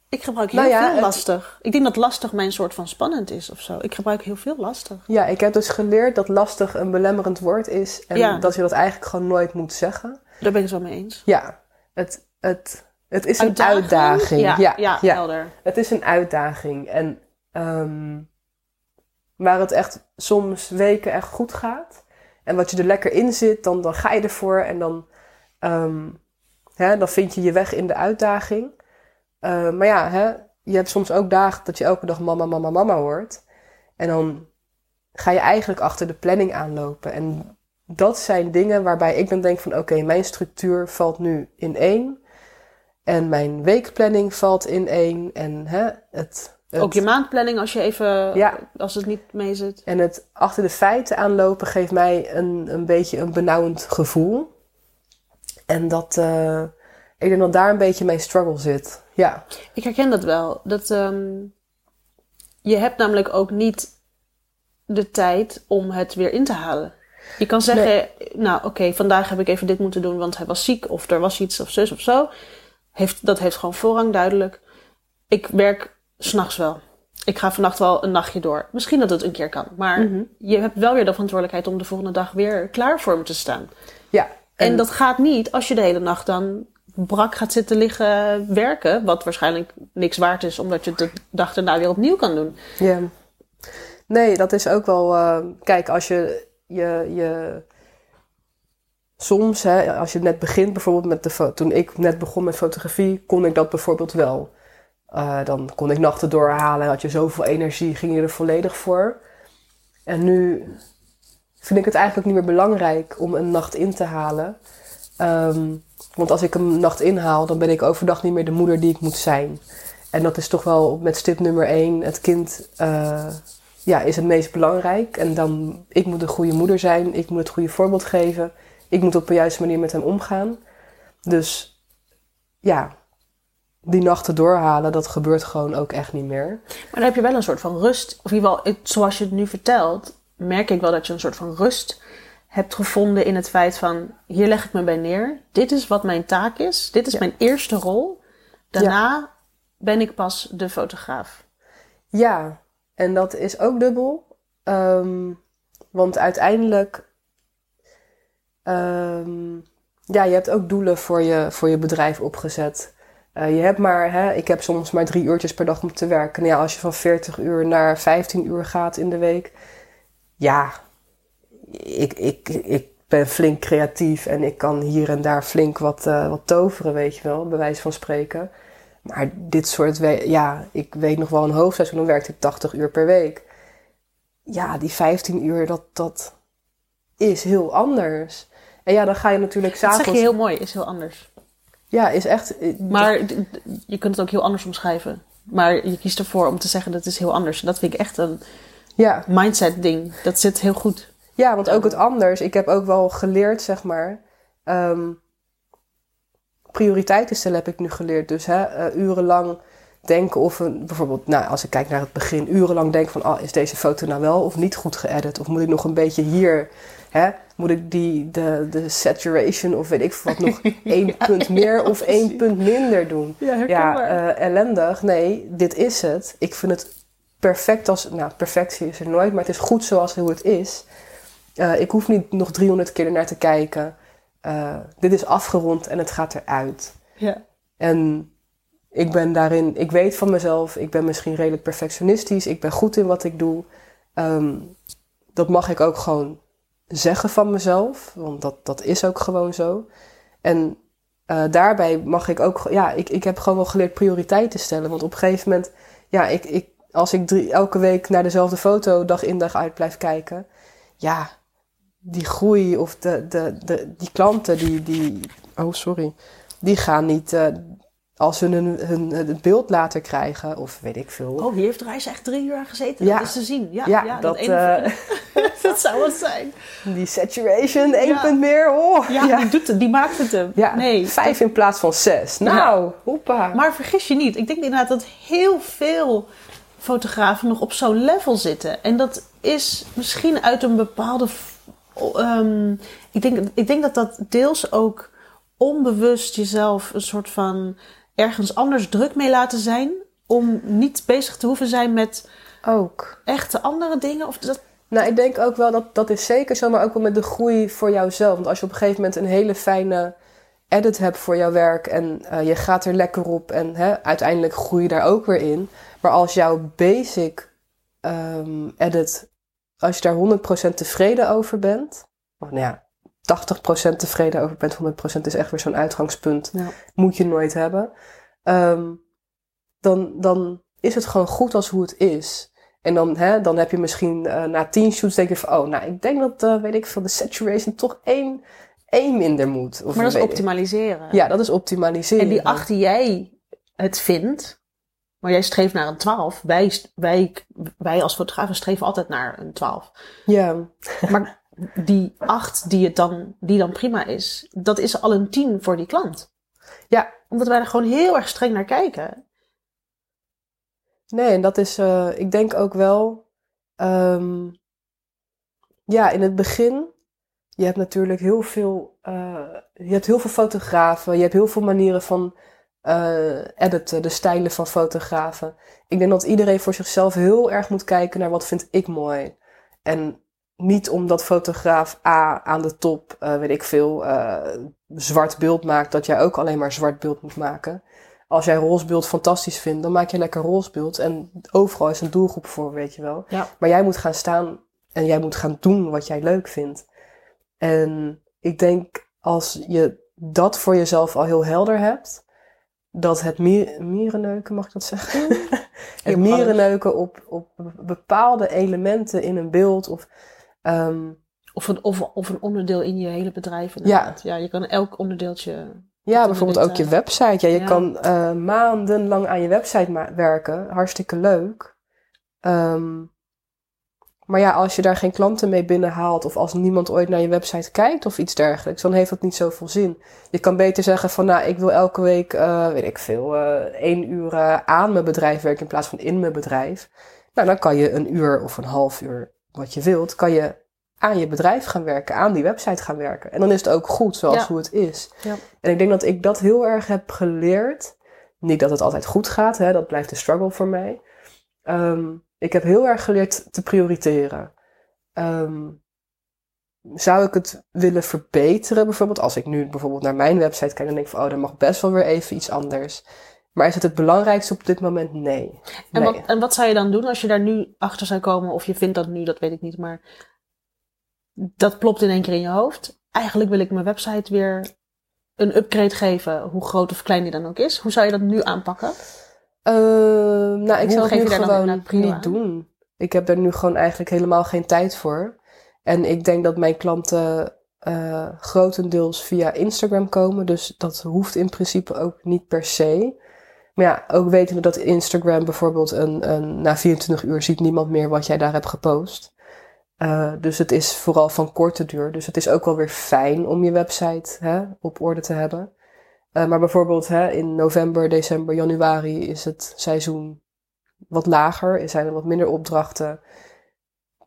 Ik gebruik heel Nou ja, veel het- lastig. Ik denk dat lastig mijn soort van spannend is of zo. Ik gebruik heel veel lastig. Ja, ik heb dus geleerd dat lastig een belemmerend woord is. En Ja. dat je dat eigenlijk gewoon nooit moet zeggen. Daar ben ik het wel mee eens. Ja, het, het, het is een Uitdaging? ja, ja, ja. helder. Het is een uitdaging. En ehm, waar het echt soms weken echt goed gaat. En wat je er lekker in zit, dan, dan ga je ervoor. En dan, ehm, hè, dan vind je je weg in de uitdaging. Eh, maar ja, hè, je hebt soms ook dagen dat je elke dag mama, mama, mama hoort. En dan ga je eigenlijk achter de planning aanlopen. En dat zijn dingen waarbij ik dan denk van... oké, mijn structuur valt nu in één. En mijn weekplanning valt in één. En hè, het, het, Ook je maandplanning als je even, Ja. als het niet mee zit. en het achter de feiten aanlopen geeft mij een, een beetje een benauwend gevoel. En dat... eh, ik denk dat daar een beetje mijn struggle zit. Ja, Ik herken dat wel. Dat, ehm, je hebt namelijk ook niet de tijd om het weer in te halen. Je kan zeggen, nou oké, vandaag heb ik even dit moeten doen, want hij was ziek of er was iets of zus of zo. Heeft, dat heeft gewoon voorrang duidelijk. Ik werk s'nachts wel. Ik ga vannacht wel een nachtje door. Misschien dat het een keer kan. Maar Mhm. je hebt wel weer de verantwoordelijkheid om de volgende dag weer klaar voor me te staan. ja. En dat gaat niet als je de hele nacht dan brak gaat zitten liggen werken. Wat waarschijnlijk niks waard is, omdat je het de dag daarna weer opnieuw kan doen. Ja. Nee, dat is ook wel. eh, kijk, als je, je, je. Soms, hè, als je net begint, bijvoorbeeld met de Toen ik net begon met fotografie, kon ik dat bijvoorbeeld wel. Eh, dan kon ik nachten doorhalen, had je zoveel energie, ging je er volledig voor. En nu vind ik het eigenlijk niet meer belangrijk om een nacht in te halen. Ehm, want als ik een nacht inhaal, dan ben ik overdag niet meer de moeder die ik moet zijn. En dat is toch wel met stip nummer één. Het kind eh, ja, is het meest belangrijk. En dan, ik moet een goede moeder zijn. Ik moet het goede voorbeeld geven. Ik moet op de juiste manier met hem omgaan. Dus ja, die nachten doorhalen, dat gebeurt gewoon ook echt niet meer. Maar dan heb je wel een soort van rust. Of in ieder geval, zoals je het nu vertelt, merk ik wel dat je een soort van rust hebt gevonden in het feit van, hier leg ik me bij neer. Dit is wat mijn taak is. Dit is Ja. mijn eerste rol. Daarna ben ik pas de fotograaf. Ja, en dat is ook dubbel. Ehm, want uiteindelijk, ehm, ja, je hebt ook doelen voor je, voor je bedrijf opgezet. Eh, je hebt maar, hè, ik heb soms maar drie uurtjes per dag om te werken. Nou ja, als je van 40 uur naar 15 uur gaat in de week, ja, ik, ik, ik ben flink creatief en ik kan hier en daar flink wat, eh, wat toveren, weet je wel, bij wijze van spreken. Maar dit soort, ja, ik weet nog wel een hoofdseizoen, dan werkte ik 80 uur per week. Ja, die 15 uur, dat, dat is heel anders. En ja, dan ga je natuurlijk Dat zeg s'avonds... je heel mooi, is heel anders. Ja, is echt... Maar d- d- je kunt het ook heel anders omschrijven. Maar je kiest ervoor om te zeggen dat het is heel anders. En dat vind ik echt een Ja, mindset ding. Dat zit heel goed. ja, want ook het anders. Ik heb ook wel geleerd, zeg maar... ehm, prioriteiten stellen heb ik nu geleerd. Dus hè, eh, urenlang denken of een, bijvoorbeeld, nou, als ik kijk naar het begin, urenlang denken van, oh, is deze foto nou wel of niet goed geëdit? Of moet ik nog een beetje hier, hè, moet ik die, de, de saturation of weet ik wat, nog (laughs) één punt meer of één punt minder doen? Ja, Ja, eh, ellendig. Nee, dit is het. Ik vind het perfect als, nou, perfectie is er nooit, maar het is goed zoals hoe het is. Eh, ik hoef niet nog 300 keer ernaar te kijken. Eh, dit is afgerond en het gaat eruit. ja. En ik ben daarin, ik weet van mezelf, ik ben misschien redelijk perfectionistisch, ik ben goed in wat ik doe. Ehm, dat mag ik ook gewoon zeggen van mezelf, want dat, dat is ook gewoon zo. En eh, daarbij mag ik ook, ja, ik, ik heb gewoon wel geleerd prioriteiten stellen. Want op een gegeven moment, ja, ik, ik, als ik drie, elke week naar dezelfde foto dag in dag uit blijf kijken, ja, die groei of de, de, de, die klanten, die, die, oh sorry, die gaan niet, eh, als ze hun, hun, het beeld later krijgen, of weet ik veel. Oh, hier heeft Reis echt drie uur aan gezeten. Ja. Dat is te zien. Ja, ja, ja, dat, ene- eh, (laughs) dat zou het zijn. die saturation, één Ja. punt meer, oh. Ja, Die, doet het, die maakt het hem. Ja, nee, vijf in plaats van zes. Nou, hoepa. Maar vergis je niet, ik denk inderdaad dat heel veel fotografen nog op zo'n level zitten. En dat is misschien uit een bepaalde. ehm, ik, denk, ik denk dat dat deels ook onbewust jezelf een soort van ergens anders druk mee laten zijn. Om niet bezig te hoeven zijn met ook. echte andere dingen. Of dat, Nou, ik denk ook wel dat dat is zeker zo, maar ook wel met de groei voor jouzelf. Want als je op een gegeven moment een hele fijne edit hebt voor jouw werk en eh, je gaat er lekker op en hè, uiteindelijk groei je daar ook weer in. Maar als jouw basic ehm, edit, als je daar 100% tevreden over bent, of nou ja, 80% tevreden over bent, 100% is echt weer zo'n uitgangspunt, Ja. moet je nooit hebben. Ehm, dan, dan is het gewoon goed als hoe het is. En dan, hè, dan heb je misschien eh, na tien shoots denk je van, oh, nou, ik denk dat, eh, weet ik veel, de saturation toch één, één minder moet. Of maar dat is ik- optimaliseren. Ja, dat is optimaliseren. En die acht die jij het vindt, maar jij streeft naar een 12. Wij, wij, wij als fotografen streven altijd naar een 12. Ja, Maar die acht die, het dan, die dan prima is, dat is al een 10 voor die klant. Ja. Omdat wij er gewoon heel erg streng naar kijken. nee, en dat is, eh, ik denk ook wel, ehm, ja, in het begin, je hebt natuurlijk heel veel, eh, je hebt heel veel fotografen, je hebt heel veel manieren van eh, editen, de stijlen van fotografen. Ik denk dat iedereen voor zichzelf heel erg moet kijken naar wat vind ik mooi. En niet omdat fotograaf A aan de top, eh, weet ik veel, eh, zwart beeld maakt, dat jij ook alleen maar zwart beeld moet maken. Als jij roze beeld fantastisch vindt, dan maak je lekker roze beeld. En overal is een doelgroep voor, weet je wel. Ja. Maar jij moet gaan staan en jij moet gaan doen wat jij leuk vindt. En ik denk als je dat voor jezelf al heel helder hebt, dat het mier, mierenneuken, mag ik dat zeggen? (laughs) het mag alles. mierenneuken op, op bepaalde elementen in een beeld of ehm, Of een, of, of een onderdeel in je hele bedrijf. inderdaad. Ja, je kan elk onderdeeltje. Ja, bijvoorbeeld ook je website. Ja, je ja. kan eh, maandenlang aan je website werken. Hartstikke leuk. Ehm, maar ja, als je daar geen klanten mee binnenhaalt... of als niemand ooit naar je website kijkt of iets dergelijks... dan heeft dat niet zoveel zin. Je kan beter zeggen van... nou, ik wil elke week, eh, weet ik veel... eh, één uur aan mijn bedrijf werken in plaats van in mijn bedrijf. Nou, dan kan je een uur of een half uur, wat je wilt... kan je aan je bedrijf gaan werken, aan die website gaan werken. En dan is het ook goed zoals Ja. hoe het is. Ja. En ik denk dat ik dat heel erg heb geleerd. Niet dat het altijd goed gaat, hè, dat blijft een struggle voor mij. Ehm, ik heb heel erg geleerd te prioriteren. Ehm, zou ik het willen verbeteren, bijvoorbeeld? Als ik nu bijvoorbeeld naar mijn website kijk, dan denk ik van, oh, dan mag best wel weer even iets anders. Maar is het het belangrijkste op dit moment? Nee. En, wat, en wat zou je dan doen als je daar nu achter zou komen? Of je vindt dat nu, dat weet ik niet. Maar dat plopt in één keer in je hoofd. Eigenlijk wil ik mijn website weer een upgrade geven. Hoe groot of klein die dan ook is. Hoe zou je dat nu aanpakken? Ehm, nou, ik Hoe zou het nu gewoon niet aan? doen. Ik heb er nu gewoon eigenlijk helemaal geen tijd voor. En ik denk dat mijn klanten eh, grotendeels via Instagram komen. Dus dat hoeft in principe ook niet per se. Maar ja, ook wetende dat Instagram bijvoorbeeld een, een, na 24 uur ziet niemand meer wat jij daar hebt gepost. Eh, dus het is vooral van korte duur. Dus het is ook wel weer fijn om je website hè, op orde te hebben. Uh, maar bijvoorbeeld hè, in november, december, januari is het seizoen wat lager. Er zijn er wat minder opdrachten.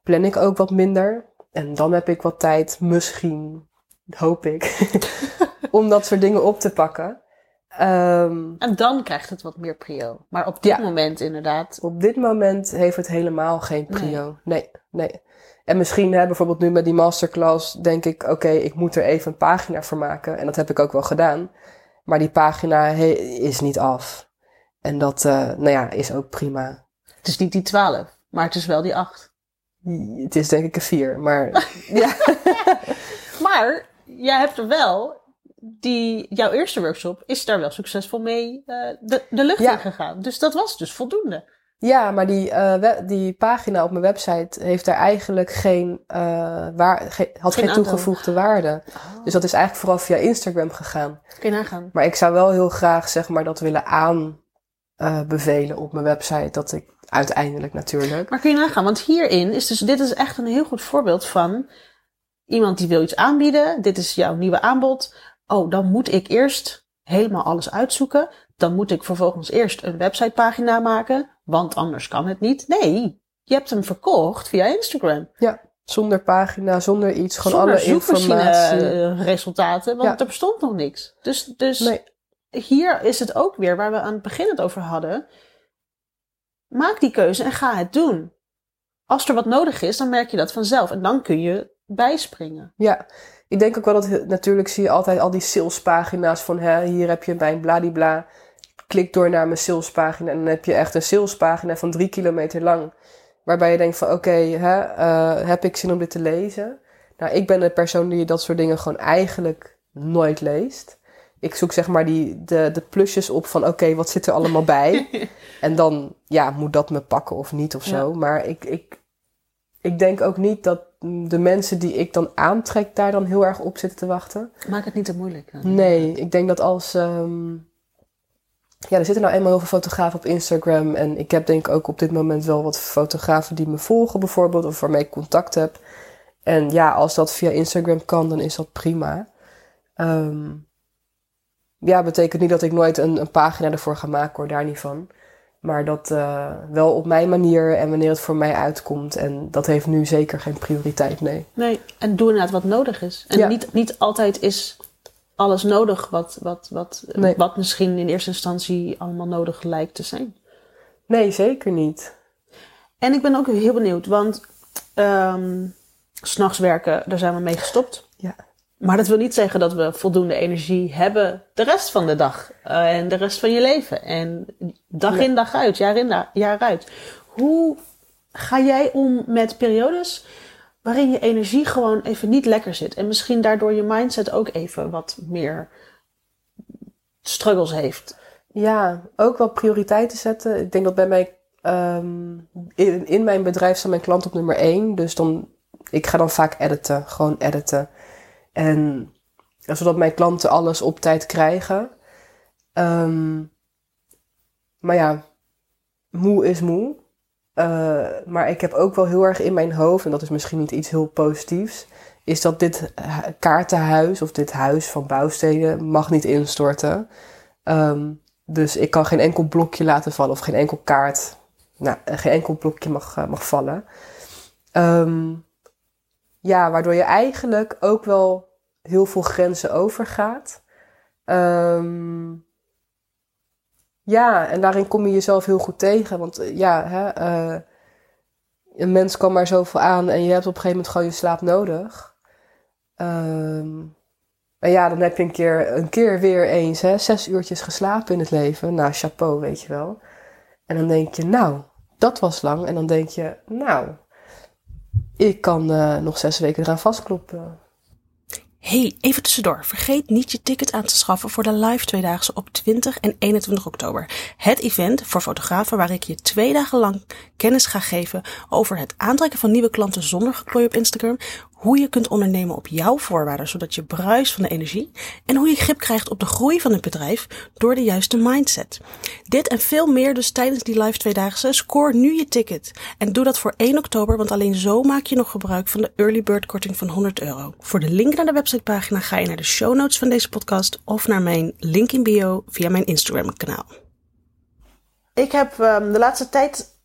Plan ik ook wat minder. En dan heb ik wat tijd, misschien, hoop ik, (laughs) om dat soort dingen op te pakken. Um, en dan krijgt het wat meer prio. Maar op dit moment inderdaad. Op dit moment heeft het helemaal geen prio. Nee, nee. En misschien hè, bijvoorbeeld nu met die masterclass denk ik, oké, ik moet er even een pagina voor maken. En dat heb ik ook wel gedaan. Maar die pagina is niet af. En dat, uh, nou ja, is ook prima. Het is niet die 12, maar het is wel die 8. Het is denk ik een 4, maar (laughs) ja. (laughs) maar jij hebt er wel die, jouw eerste workshop is daar wel succesvol mee uh, de, de lucht in gegaan. Dus dat was dus voldoende. Ja, maar die, uh, die pagina op mijn website heeft daar eigenlijk geen, uh, waar, ge had geen, toegevoegde waarde. Oh. Dus dat is eigenlijk vooral via Instagram gegaan. Kun je nagaan. Maar ik zou wel heel graag zeg maar dat willen aanbevelen op mijn website. Dat ik uiteindelijk natuurlijk. Maar kun je nagaan, want hierin is dus, dit is echt een heel goed voorbeeld van iemand die wil iets aanbieden. Dit is jouw nieuwe aanbod oh, dan moet ik eerst helemaal alles uitzoeken. Dan moet ik vervolgens eerst een websitepagina maken, want anders kan het niet. Nee, je hebt hem verkocht via Instagram. Ja, zonder pagina, zonder iets, gewoon zonder alle informatie. Eh, resultaten, want er bestond nog niks. Dus, dus nee. hier is het ook weer waar we aan het begin het over hadden. Maak die keuze en ga het doen. Als er wat nodig is, dan merk je dat vanzelf en dan kun je bijspringen. Ja, ik denk ook wel dat natuurlijk zie je altijd al die salespagina's van hè, hier heb je mijn bladibla. Klik door naar mijn salespagina en dan heb je echt een salespagina van drie kilometer lang. Waarbij je denkt van oké, okay, uh, heb ik zin om dit te lezen? Nou, ik ben een persoon die dat soort dingen gewoon eigenlijk nooit leest. Ik zoek zeg maar die, de, de plusjes op van oké, wat zit er allemaal bij? (laughs) en dan ja, moet dat me pakken of niet of zo. Maar ik, ik, ik denk ook niet dat de mensen die ik dan aantrek daar dan heel erg op zitten te wachten. Maak het niet te moeilijk. Nee, ik denk dat als. Um, ja, er zitten nou eenmaal heel veel fotografen op Instagram. En ik heb denk ik ook op dit moment wel wat fotografen die me volgen, bijvoorbeeld, of waarmee ik contact heb. En ja, als dat via Instagram kan, dan is dat prima. Um, ja, betekent niet dat ik nooit een, een pagina ervoor ga maken hoor, daar niet van. Maar dat uh, wel op mijn manier en wanneer het voor mij uitkomt. En dat heeft nu zeker geen prioriteit, nee. Nee, en doe inderdaad wat nodig is. En niet, niet altijd is alles nodig wat, wat, wat, wat misschien in eerste instantie allemaal nodig lijkt te zijn. Nee, zeker niet. En ik ben ook heel benieuwd, want um, s'nachts werken, daar zijn we mee gestopt. Ja. Maar dat wil niet zeggen dat we voldoende energie hebben de rest van de dag uh, en de rest van je leven. En dag in dag uit, jaar in jaar uit. Hoe ga jij om met periodes waarin je energie gewoon even niet lekker zit? En misschien daardoor je mindset ook even wat meer struggles heeft. Ja, ook wel prioriteiten zetten. Ik denk dat bij mij um, in, in mijn bedrijf staat mijn klant op nummer één. Dus dan, ik ga dan vaak editen, gewoon editen. En zodat mijn klanten alles op tijd krijgen. Um, maar ja, moe is moe. Uh, maar ik heb ook wel heel erg in mijn hoofd, en dat is misschien niet iets heel positiefs, is dat dit kaartenhuis of dit huis van bouwsteden mag niet instorten. Um, dus ik kan geen enkel blokje laten vallen of geen enkel kaart, nou, geen enkel blokje mag, uh, mag vallen. Um, ja, waardoor je eigenlijk ook wel heel veel grenzen overgaat. Um, ja, en daarin kom je jezelf heel goed tegen. Want eh, ja, hè, uh, een mens kan maar zoveel aan en je hebt op een gegeven moment gewoon je slaap nodig. Um, en ja, dan heb je een keer, een keer weer eens hè, zes uurtjes geslapen in het leven. Nou, chapeau, weet je wel. En dan denk je, nou, dat was lang. En dan denk je, nou, ik kan uh, nog zes weken eraan vastkloppen. Hey, even tussendoor. Vergeet niet je ticket aan te schaffen voor de live tweedaagse op 20 en 21 oktober. Het event voor fotografen waar ik je twee dagen lang kennis ga geven over het aantrekken van nieuwe klanten zonder geklooi op Instagram, hoe je kunt ondernemen op jouw voorwaarden, zodat je bruist van de energie en hoe je grip krijgt op de groei van het bedrijf door de juiste mindset. Dit en veel meer dus tijdens die live tweedaagse. Score nu je ticket en doe dat voor 1 oktober, want alleen zo maak je nog gebruik van de early bird korting van 100 euro. Voor de link naar de websitepagina ga je naar de show notes van deze podcast of naar mijn link in bio via mijn Instagram kanaal. Ik heb um, de laatste tijd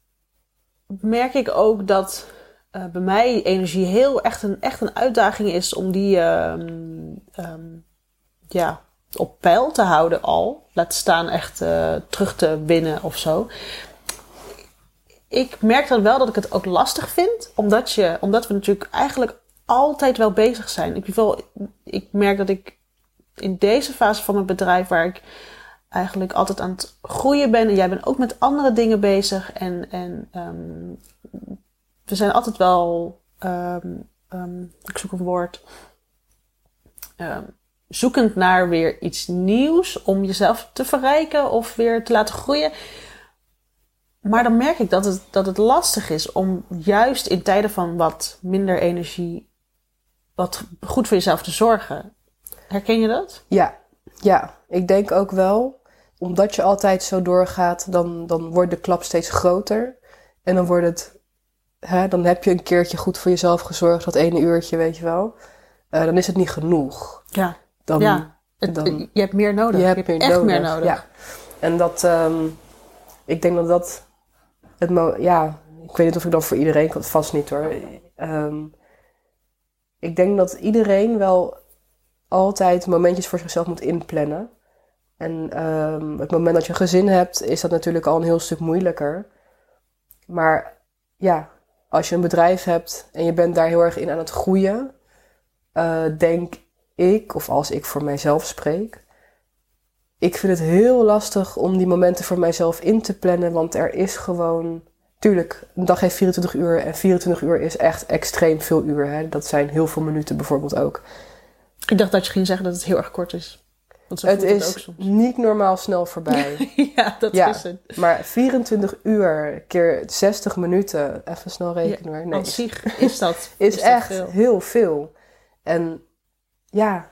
merk ik ook dat uh, bij mij energie heel echt een, echt een uitdaging is om die um, um, ja, op peil te houden al. Laat staan echt uh, terug te winnen of zo. Ik merk dan wel dat ik het ook lastig vind, omdat, je, omdat we natuurlijk eigenlijk altijd wel bezig zijn. Ik, ik merk dat ik in deze fase van mijn bedrijf, waar ik eigenlijk altijd aan het groeien ben. En jij bent ook met andere dingen bezig. En, en um, we zijn altijd wel, um, um, ik zoek een woord, zoekend naar weer iets nieuws om jezelf te verrijken of weer te laten groeien. Maar dan merk ik dat het, dat het lastig is om juist in tijden van wat minder energie, wat goed voor jezelf te zorgen. Herken je dat? Ja, ja, ik denk ook wel, omdat je altijd zo doorgaat, dan, dan wordt de klap steeds groter. En dan wordt het, hè, dan heb je een keertje goed voor jezelf gezorgd, dat ene uurtje, weet je wel. Uh, dan is het niet genoeg. Ja. Dan, ja. Het, dan, je hebt meer nodig. Je hebt, je meer echt nodig. meer nodig. Ja. En dat, um, ik denk dat dat, het mo ja, ik weet niet of ik dan voor iedereen kan, vast niet hoor. Um, ik denk dat iedereen wel altijd momentjes voor zichzelf moet inplannen. En um, het moment dat je een gezin hebt, is dat natuurlijk al een heel stuk moeilijker. Maar ja, als je een bedrijf hebt en je bent daar heel erg in aan het groeien, uh, denk ik, of als ik voor mijzelf spreek, ik vind het heel lastig om die momenten voor mijzelf in te plannen, want er is gewoon. Tuurlijk, een dag heeft 24 uur en 24 uur is echt extreem veel uur. Hè? Dat zijn heel veel minuten bijvoorbeeld ook. Ik dacht dat je ging zeggen dat het heel erg kort is. Want het is het niet normaal snel voorbij. (laughs) ja, dat ja, is het. maar 24 uur keer 60 minuten, even snel rekenen hoor. Nee, zich is dat, (laughs) is, echt veel. heel veel. En ja,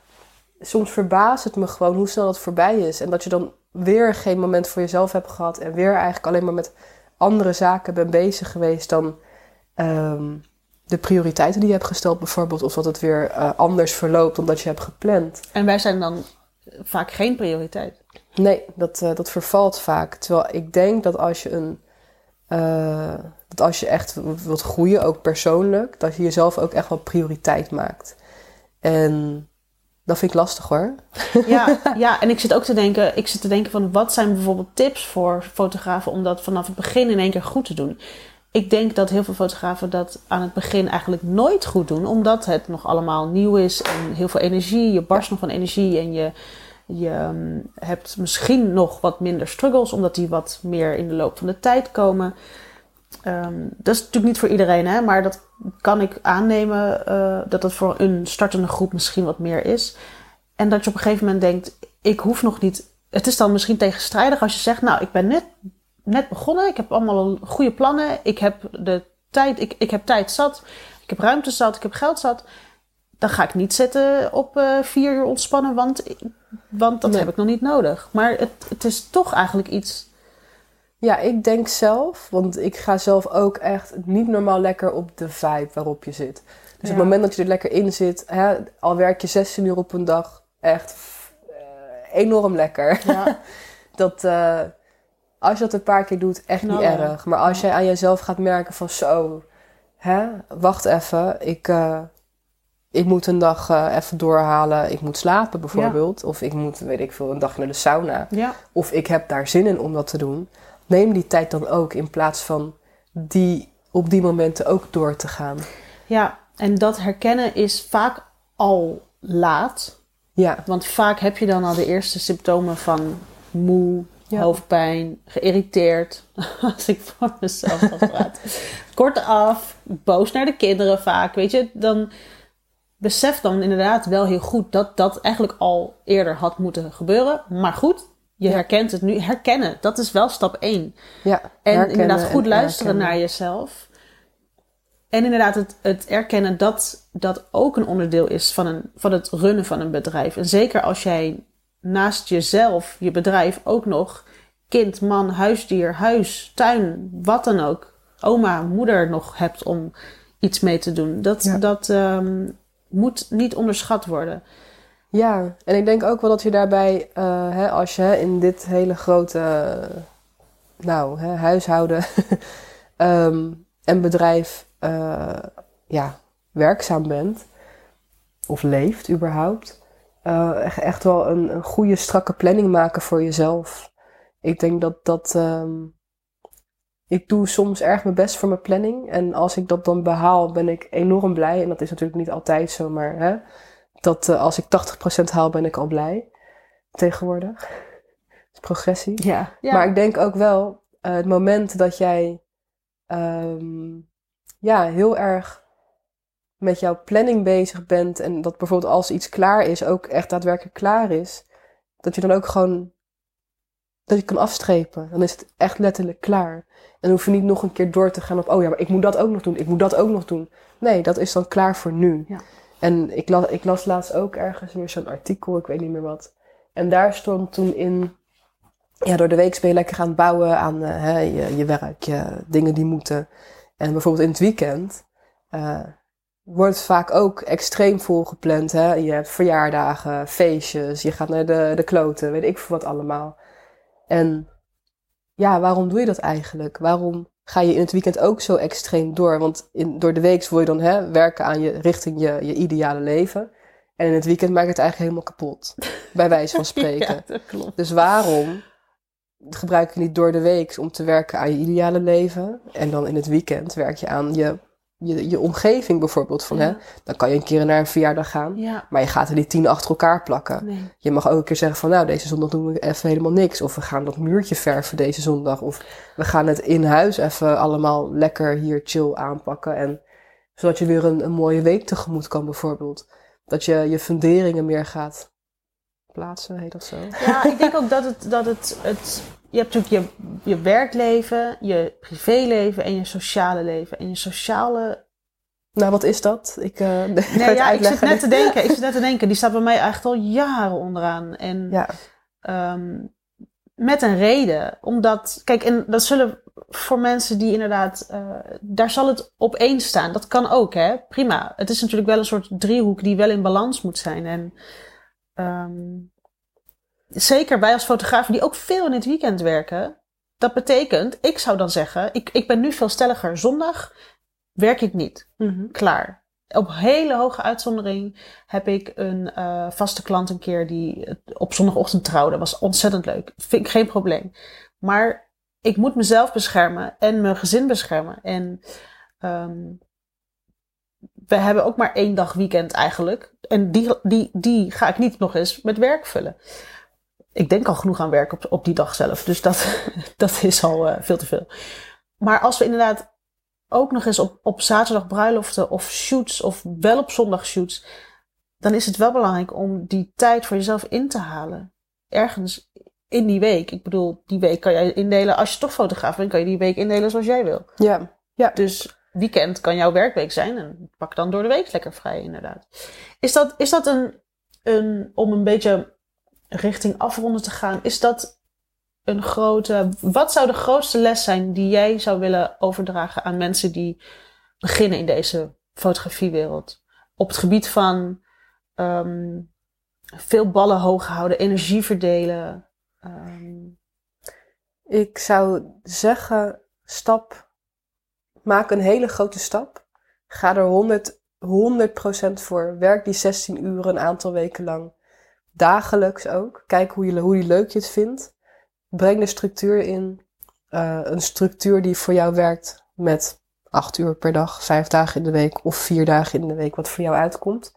soms verbaast het me gewoon hoe snel dat voorbij is. En dat je dan weer geen moment voor jezelf hebt gehad. En weer eigenlijk alleen maar met andere zaken bent bezig geweest dan um, de prioriteiten die je hebt gesteld bijvoorbeeld. Of dat het weer uh, anders verloopt dan dat je hebt gepland. En wij zijn dan vaak geen prioriteit. Nee, dat, uh, dat vervalt vaak. Terwijl ik denk dat als je een... Uh, dat als je echt wilt groeien, ook persoonlijk, dat je jezelf ook echt wel prioriteit maakt. En dat vind ik lastig hoor. Ja, (laughs) ja, en ik zit ook te denken, ik zit te denken van wat zijn bijvoorbeeld tips voor fotografen om dat vanaf het begin in één keer goed te doen. Ik denk dat heel veel fotografen dat aan het begin eigenlijk nooit goed doen, omdat het nog allemaal nieuw is en heel veel energie. Je barst nog van energie en je, je um, hebt misschien nog wat minder struggles, omdat die wat meer in de loop van de tijd komen. Um, dat is natuurlijk niet voor iedereen, hè, maar dat kan ik aannemen uh, dat het voor een startende groep misschien wat meer is. En dat je op een gegeven moment denkt, ik hoef nog niet. Het is dan misschien tegenstrijdig als je zegt, nou, ik ben net, net begonnen, ik heb allemaal goede plannen, ik heb de tijd, ik, ik heb tijd zat, ik heb ruimte zat, ik heb geld zat. Dan ga ik niet zetten op uh, vier uur ontspannen, want, want dat Nee. heb ik nog niet nodig. Maar het, het is toch eigenlijk iets. Ja, ik denk zelf, want ik ga zelf ook echt niet normaal lekker op de vibe waarop je zit. Dus Ja. op het moment dat je er lekker in zit, hè, al werk je 16 uur op een dag, echt eh, enorm lekker. Ja, (laughs) Dat, eh, als je dat een paar keer doet, echt niet erg. Maar als jij aan jezelf gaat merken van zo, hè, wacht even, ik, eh, ik moet een dag eh, even doorhalen. Ik moet slapen bijvoorbeeld. Of ik moet, weet ik veel, een dag naar de sauna. ja. Of ik heb daar zin in om dat te doen. Neem die tijd dan ook in plaats van die op die momenten ook door te gaan. ja, en dat herkennen is vaak al laat. Ja, Want vaak heb je dan al de eerste symptomen van moe, Ja. hoofdpijn, geïrriteerd. (laughs) Als ik voor mezelf ga praten. Kortaf, boos naar de kinderen vaak. Weet je, dan besef dan inderdaad wel heel goed dat dat eigenlijk al eerder had moeten gebeuren. Maar goed, je Ja. herkent het nu. Herkennen, dat is wel stap één. ja. En inderdaad goed en luisteren herkennen. naar jezelf. En inderdaad, het, het erkennen dat dat ook een onderdeel is van, een, van het runnen van een bedrijf. En zeker als jij naast jezelf, je bedrijf, ook nog kind, man, huisdier, huis, tuin, wat dan ook, oma, moeder nog hebt om iets mee te doen. Dat, Ja. dat ehm, moet niet onderschat worden. Ja, en ik denk ook wel dat je daarbij, eh, hè, als je hè, in dit hele grote nou, hè, huishouden (laughs) ehm, en bedrijf eh, ja, werkzaam bent, of leeft überhaupt, eh, echt, echt wel een, een goede, strakke planning maken voor jezelf. Ik denk dat dat. ehm, ik doe soms erg mijn best voor mijn planning. En als ik dat dan behaal, ben ik enorm blij. En dat is natuurlijk niet altijd zo, maar hè, dat eh, als ik 80% haal, ben ik al blij. Tegenwoordig. (laughs) Dat is progressie. Ja. Maar ik denk ook wel, eh, het moment dat jij ehm, ja, heel erg met jouw planning bezig bent en dat bijvoorbeeld als iets klaar is, ook echt daadwerkelijk klaar is, dat je dan ook gewoon dat je kan afstrepen. Dan is het echt letterlijk klaar. En dan hoef je niet nog een keer door te gaan op, oh ja, maar ik moet dat ook nog doen, ik moet dat ook nog doen. Nee, dat is dan klaar voor nu. Ja. En ik, la ik las laatst ook ergens weer zo'n artikel, ik weet niet meer wat. En daar stond toen in, ja, door de week ben je lekker aan het bouwen aan eh, hè, je, je werk, je dingen die moeten. En bijvoorbeeld in het weekend eh, wordt vaak ook extreem volgepland. Hè? Je hebt verjaardagen, feestjes, je gaat naar de, de kloten, weet ik veel wat allemaal. En ja, waarom doe je dat eigenlijk? Waarom ga je in het weekend ook zo extreem door? Want in, door de week wil je dan hè, werken aan je, richting je, je ideale leven. En in het weekend maak je het eigenlijk helemaal kapot. Bij wijze van (laughs) spreken. Ja, dat klopt. Dus waarom gebruik je niet door de week om te werken aan je ideale leven? En dan in het weekend werk je aan je, je, je omgeving bijvoorbeeld. Van, hè? Dan kan je een keer naar een verjaardag gaan. Ja, Maar je gaat er niet tien achter elkaar plakken. nee. Je mag ook een keer zeggen van nou, deze zondag doen we even helemaal niks. Of we gaan dat muurtje verven deze zondag. Of we gaan het in huis even allemaal lekker hier chill aanpakken. En zodat je weer een, een mooie week tegemoet kan bijvoorbeeld. Dat je je funderingen meer gaat plaatsen, heet dat zo? Ja, ik denk (laughs) ook dat het, dat het, het je hebt natuurlijk je, je werkleven, je privéleven en je sociale leven. En je sociale Nou, wat is dat? Ik (laughs) uh, Nee, ja, ik zit net te denken. Ik zit net te (laughs) denken. Die staat bij mij echt al jaren onderaan. En Ja, ehm, met een reden. Omdat, kijk, en dat zullen voor mensen die inderdaad, eh, daar zal het op één staan. Dat kan ook, hè? Prima. Het is natuurlijk wel een soort driehoek die wel in balans moet zijn. En ehm, zeker wij als fotografen die ook veel in het weekend werken. Dat betekent, ik zou dan zeggen, ik, ik ben nu veel stelliger. Zondag werk ik niet Mhm. klaar. Op hele hoge uitzondering heb ik een eh, vaste klant een keer die op zondagochtend trouwde. Was ontzettend leuk. Vind ik geen probleem. Maar ik moet mezelf beschermen en mijn gezin beschermen. En ehm, we hebben ook maar één dag weekend eigenlijk. En die, die, die ga ik niet nog eens met werk vullen. Ik denk al genoeg aan werk op, op die dag zelf. Dus dat, (laughs) dat is al eh, veel te veel. Maar als we inderdaad ook nog eens op, op zaterdag bruiloften of shoots of wel op zondag shoots, dan is het wel belangrijk om die tijd voor jezelf in te halen. Ergens in die week. Ik bedoel, die week kan jij indelen, als je toch fotograaf bent, kan je die week indelen zoals jij wil. ja. Dus weekend kan jouw werkweek zijn en pak dan door de week lekker vrij, inderdaad. Is dat, is dat een, een, om een beetje richting afronden te gaan, is dat een grote, wat zou de grootste les zijn die jij zou willen overdragen aan mensen die beginnen in deze fotografiewereld? Op het gebied van ehm, veel ballen hoog houden, energie verdelen. ehm, Ik zou zeggen, stap, maak een hele grote stap. Ga er 100, 100% voor. Werk die 16 uur een aantal weken lang. Dagelijks ook. Kijk hoe, je, hoe leuk je het vindt. Breng de structuur in. Eh, een structuur die voor jou werkt met 8 uur per dag, 5 dagen in de week of 4 dagen in de week, wat voor jou uitkomt.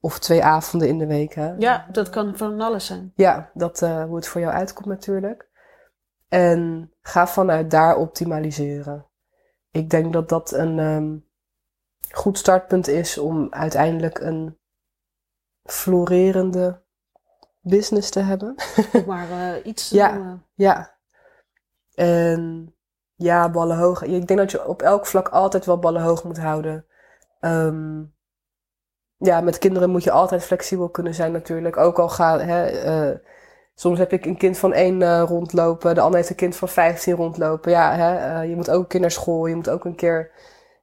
Of twee avonden in de week. Hè? ja, dat kan van alles zijn. Ja, dat, eh, hoe het voor jou uitkomt natuurlijk. En ga vanuit daar optimaliseren. Ik denk dat dat een ehm, goed startpunt is om uiteindelijk een florerende business te hebben. Om (laughs) maar eh, iets te Ja. noemen. ja. En ja, ballen hoog. Ik denk dat je op elk vlak altijd wel ballen hoog moet houden. Ehm, ja, met kinderen moet je altijd flexibel kunnen zijn natuurlijk. Ook al gaat, hè, eh, soms heb ik een kind van één eh, rondlopen, de ander heeft een kind van 15 rondlopen. Ja, hè, eh, je moet ook een keer naar school, je moet ook een keer,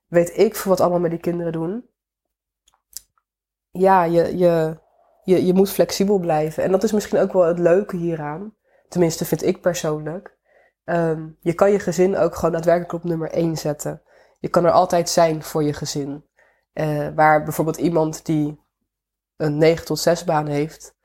weet ik voor wat allemaal met die kinderen doen. Ja, je, je, je, je moet flexibel blijven. En dat is misschien ook wel het leuke hieraan. Tenminste, vind ik persoonlijk. Ehm, je kan je gezin ook gewoon daadwerkelijk op nummer 1 zetten. Je kan er altijd zijn voor je gezin. Uh, waar bijvoorbeeld iemand die een 9 tot 6 baan heeft,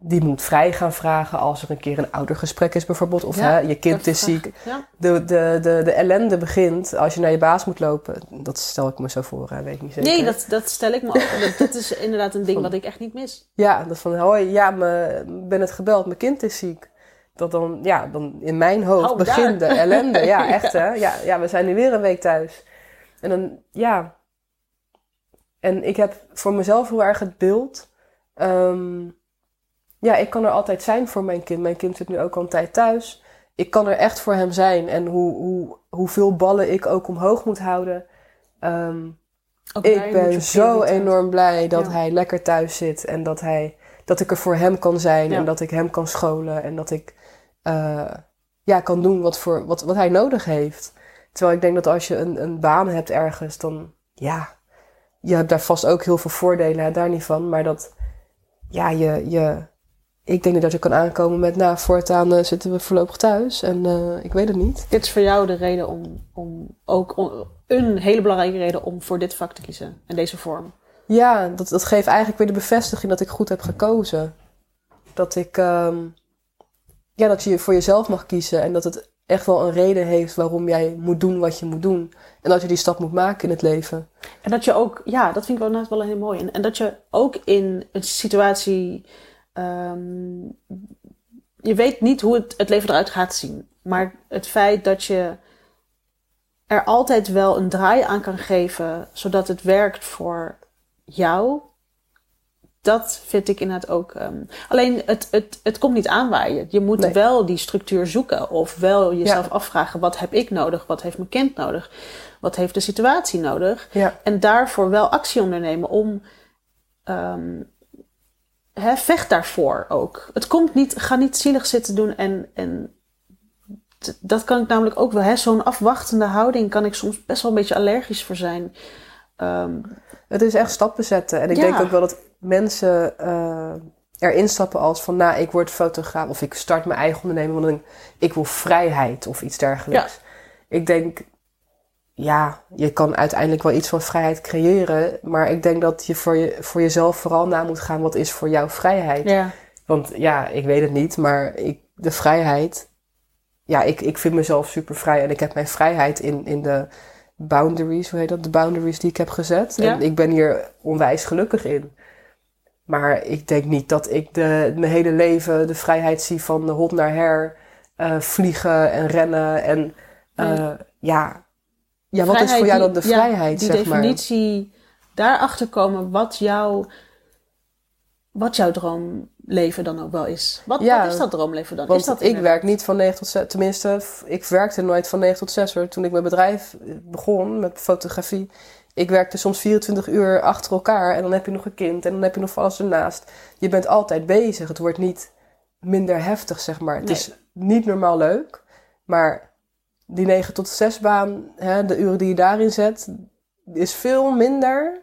die moet vrij gaan vragen als er een keer een oudergesprek is bijvoorbeeld. Of hè, je kind is ziek. Ja. De, de, de, de ellende begint als je naar je baas moet lopen. Dat stel ik me zo voor, hè, weet ik niet zeker. Nee, dat, dat stel ik me ook. Dat, dat is inderdaad een ding wat ik echt niet mis. Ja, dat van, hoi, ja, me, ben het gebeld, mijn kind is ziek. Dat dan, ja, dan in mijn hoofd begint de ellende. Ja, (laughs) echt hè. Ja, ja, we zijn nu weer een week thuis. En dan, ja. En ik heb voor mezelf heel erg het beeld. ehm, ja, ik kan er altijd zijn voor mijn kind. Mijn kind zit nu ook al een tijd thuis. Ik kan er echt voor hem zijn. En hoe, hoe, hoeveel ballen ik ook omhoog moet houden. Ehm, ik ben zo enorm blij dat Ja. hij lekker thuis zit. En dat, hij, dat ik er voor hem kan zijn. Ja. En dat ik hem kan scholen. En dat ik eh, ja, kan doen wat, voor, wat, wat hij nodig heeft. Terwijl ik denk dat als je een, een baan hebt ergens, dan ja, je hebt daar vast ook heel veel voordelen, daar niet van. Maar dat, ja, je, je, ik denk dat je kan aankomen met, nou, voortaan eh, zitten we voorlopig thuis. En eh, ik weet het niet. Dit is voor jou de reden om, om ook een hele belangrijke reden om voor dit vak te kiezen. En deze vorm. Ja, dat, dat geeft eigenlijk weer de bevestiging dat ik goed heb gekozen. Dat ik, ehm, ja, dat je voor jezelf mag kiezen en dat het echt wel een reden heeft waarom jij moet doen wat je moet doen. En dat je die stap moet maken in het leven. En dat je ook, ja, dat vind ik wel net wel heel mooi. En, en dat je ook in een situatie. Ehm, je weet niet hoe het, het leven eruit gaat zien. Maar het feit dat je er altijd wel een draai aan kan geven, zodat het werkt voor jou. Dat vind ik inderdaad ook. ehm, alleen het, het, het komt niet aanwaaien. Je moet Nee. wel die structuur zoeken. Of wel jezelf afvragen: wat heb ik nodig? Wat heeft mijn kind nodig? Wat heeft de situatie nodig? Ja, En daarvoor wel actie ondernemen om. ehm hè, vecht daarvoor ook. Het komt niet, ga niet zielig zitten doen en. en dat kan ik namelijk ook wel. Zo'n afwachtende houding kan ik soms best wel een beetje allergisch voor zijn. Ehm, het is echt stappen zetten. En ik Ja. denk ook wel dat mensen eh, erin stappen als van, nou, ik word fotograaf of ik start mijn eigen onderneming, want ik, ik wil vrijheid of iets dergelijks. Ik denk, ja, je kan uiteindelijk wel iets van vrijheid creëren, maar ik denk dat je voor, je voor jezelf vooral na moet gaan, wat is voor jou vrijheid? ja. Want ja, ik weet het niet, maar ik, de vrijheid. Ja, ik, ik vind mezelf super vrij en ik heb mijn vrijheid in, in de boundaries, hoe heet dat? De boundaries die ik heb gezet. Ja. En ik ben hier onwijs gelukkig in. Maar ik denk niet dat ik de, mijn hele leven de vrijheid zie van de hot naar her, eh, vliegen en rennen. En eh, ja, ja, wat is voor jou dan de die- ja, vrijheid, die zeg maar? definitie, daarachter komen wat, jouw wat jouw droomleven dan ook wel is. Wat, Ja, wat is dat droomleven dan? Want is dat ik werk niet van 9 tot 6. Tenminste, ik werkte nooit van 9 tot 6 hoor. Toen ik mijn bedrijf eh, begon met fotografie. Ik werkte soms 24 uur achter elkaar. En dan heb je nog een kind. En dan heb je nog alles ernaast. Je bent altijd bezig. Het wordt niet minder heftig, zeg maar. Het Nee. is niet normaal leuk. Maar die 9 tot 6 baan, hè, de uren die je daarin zet, is veel minder.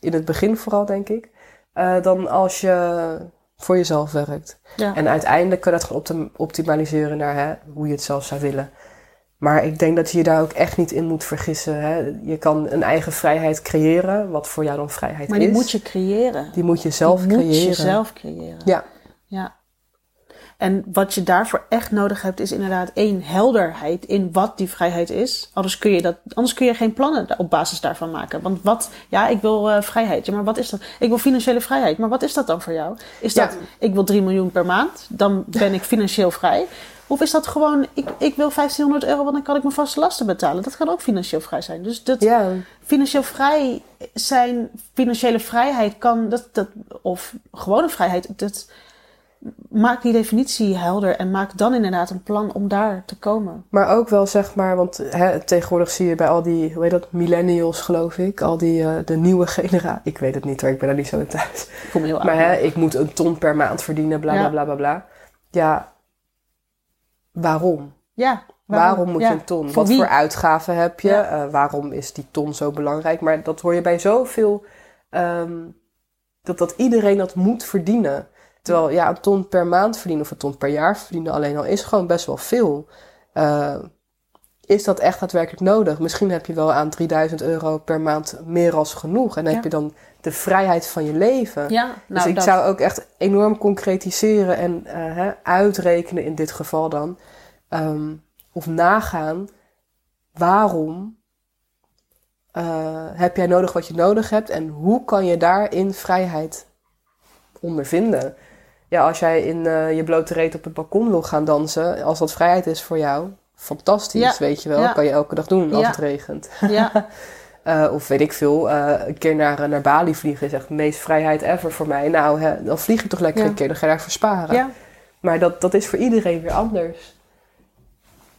In het begin vooral, denk ik. eh, dan als je voor jezelf werkt. Ja. En uiteindelijk kun je dat gewoon optim- optimaliseren naar hè, hoe je het zelf zou willen. Maar ik denk dat je je daar ook echt niet in moet vergissen. Hè. Je kan een eigen vrijheid creëren, wat voor jou dan vrijheid maar is. die moet je creëren. Die moet je zelf Die moet creëren. je zelf creëren. Ja, Ja. En wat je daarvoor echt nodig hebt, is inderdaad één helderheid in wat die vrijheid is. Anders kun je, dat, anders kun je geen plannen op basis daarvan maken. Want wat, ja, ik wil eh, vrijheid. Ja, maar wat is dat? Ik wil financiële vrijheid. Maar wat is dat dan voor jou? Is dat, Ja. ik wil 3 miljoen per maand, dan ben ik financieel vrij. Of is dat gewoon, ik, ik wil 1500 euro, want dan kan ik mijn vaste lasten betalen. Dat kan ook financieel vrij zijn. Dus dat, ja. financieel vrij zijn, financiële vrijheid kan, dat, dat, of gewone vrijheid, dat, maak die definitie helder en maak dan inderdaad een plan om daar te komen. Maar ook wel zeg maar, want hè, tegenwoordig zie je bij al die, hoe heet dat, millennials geloof ik, al die, eh, de nieuwe generatie. Ik weet het niet hoor, ik ben daar niet zo in thuis. Ik voel me heel Maar hè, ik moet een ton per maand verdienen, bla bla Ja. bla bla bla. Ja, waarom? Ja, Waarom, moet ja. je een ton? Voor Wat wie? voor uitgaven heb je? Ja. Eh, waarom is die ton zo belangrijk? Maar dat hoor je bij zoveel, ehm, dat, dat iedereen dat moet verdienen. Terwijl ja, een ton per maand verdienen of een ton per jaar verdienen alleen al is gewoon best wel veel. Eh, is dat echt daadwerkelijk nodig? Misschien heb je wel aan 3000 euro per maand meer als genoeg. En dan Ja. heb je dan de vrijheid van je leven. Ja, Dus nou, ik dat. zou ook echt enorm concretiseren en eh, hè, uitrekenen in dit geval dan. ehm, of nagaan waarom eh, heb jij nodig wat je nodig hebt en hoe kan je daarin vrijheid ondervinden. Ja, als jij in eh, je blote reet op het balkon wil gaan dansen, als dat vrijheid is voor jou, fantastisch, Ja, weet je wel. ja. Kan je elke dag doen als Ja. het regent. Ja, (laughs) Eh, of weet ik veel, eh, een keer naar, naar Bali vliegen is echt de meest vrijheid ever voor mij. Nou, hè, dan vlieg je toch lekker een keer, dan ga je daarvoor sparen. ja. Maar dat, dat is voor iedereen weer anders.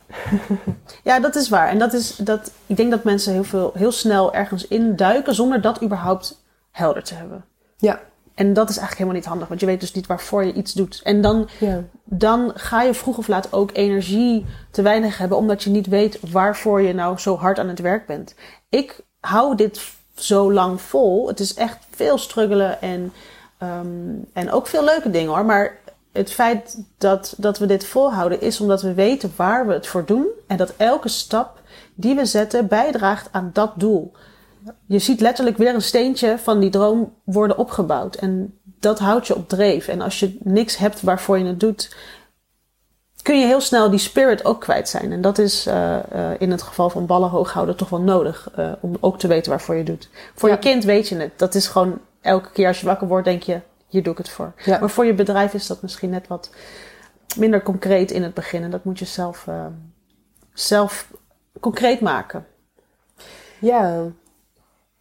(laughs) ja, dat is waar. En dat is dat. Ik denk dat mensen heel, veel, heel snel ergens induiken zonder dat überhaupt helder te hebben. Ja. En dat is eigenlijk helemaal niet handig, want je weet dus niet waarvoor je iets doet. En dan, Ja. dan ga je vroeg of laat ook energie te weinig hebben, omdat je niet weet waarvoor je nou zo hard aan het werk bent. Ik hou dit zo lang vol. Het is echt veel struggelen en, ehm, en ook veel leuke dingen hoor. Maar het feit dat, dat we dit volhouden is omdat we weten waar we het voor doen. En dat elke stap die we zetten bijdraagt aan dat doel. Je ziet letterlijk weer een steentje van die droom worden opgebouwd. En dat houdt je op dreef. En als je niks hebt waarvoor je het doet, kun je heel snel die spirit ook kwijt zijn. En dat is eh, eh, in het geval van ballen hoog houden toch wel nodig. eh, om ook te weten waarvoor je het doet. Voor Ja. je kind weet je het. Dat is gewoon elke keer als je wakker wordt, denk je, hier doe ik het voor. Ja. Maar voor je bedrijf is dat misschien net wat minder concreet in het begin. En dat moet je zelf, zelf concreet maken. Ja.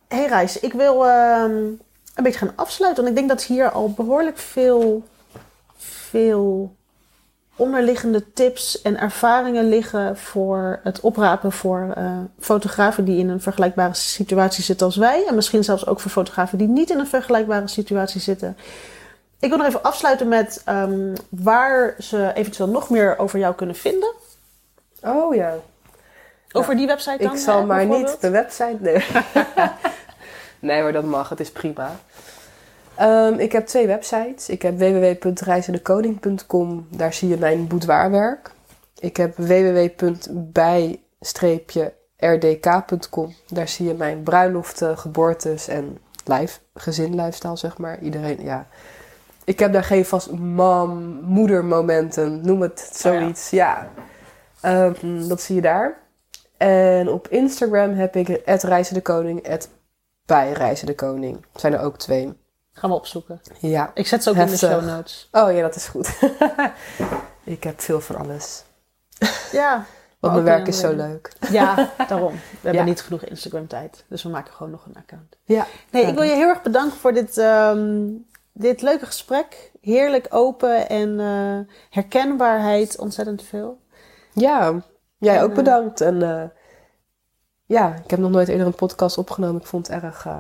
Hey Reis, ik wil ehm, een beetje gaan afsluiten. Want ik denk dat hier al behoorlijk veel, veel onderliggende tips en ervaringen liggen voor het oprapen voor eh, fotografen die in een vergelijkbare situatie zitten als wij. En misschien zelfs ook voor fotografen die niet in een vergelijkbare situatie zitten. Ik wil nog even afsluiten met ehm, waar ze eventueel nog meer over jou kunnen vinden. Oh ja. Over die website dan? ik zal hè, maar niet de website... (laughs) Nee. nee hoor, dat mag. Het is prima. Ehm, ik heb twee websites. Ik heb www.reizendekoning.com. Daar zie je mijn boudoirwerk. Ik heb www.bij-rdk.com. Daar zie je mijn bruiloften, geboortes en live, gezin lifestyle, zeg maar. Iedereen, ja. Ik heb daar geen vast mam, moedermomenten, noem het zoiets. ja. Ehm, dat zie je daar. En op Instagram heb ik het Reizen de Koning, het bij Reizen de Koning. Zijn er ook twee. Gaan we opzoeken. Ja. Ik zet ze ook in de show notes. Oh ja, dat is goed. (laughs) ik heb veel van alles. Ja. (laughs) Want mijn werk is zo leuk. Ja, (laughs) daarom. We hebben niet genoeg Instagram tijd. Dus we maken gewoon nog een account. Ja. Nee, ik wil je heel erg bedanken voor dit, ehm, dit leuke gesprek. Heerlijk open en eh, herkenbaarheid ontzettend veel. Ja, jij ook bedankt. En eh, ja, ik heb nog nooit eerder een podcast opgenomen. Ik vond het erg, eh,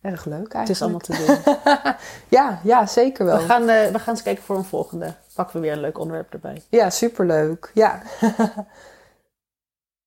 erg leuk eigenlijk. Het is allemaal te (laughs) doen. Ja, ja, zeker wel. We gaan, eh, we gaan eens kijken voor een volgende. Pakken we weer een leuk onderwerp erbij. Ja, superleuk. Ja. (laughs)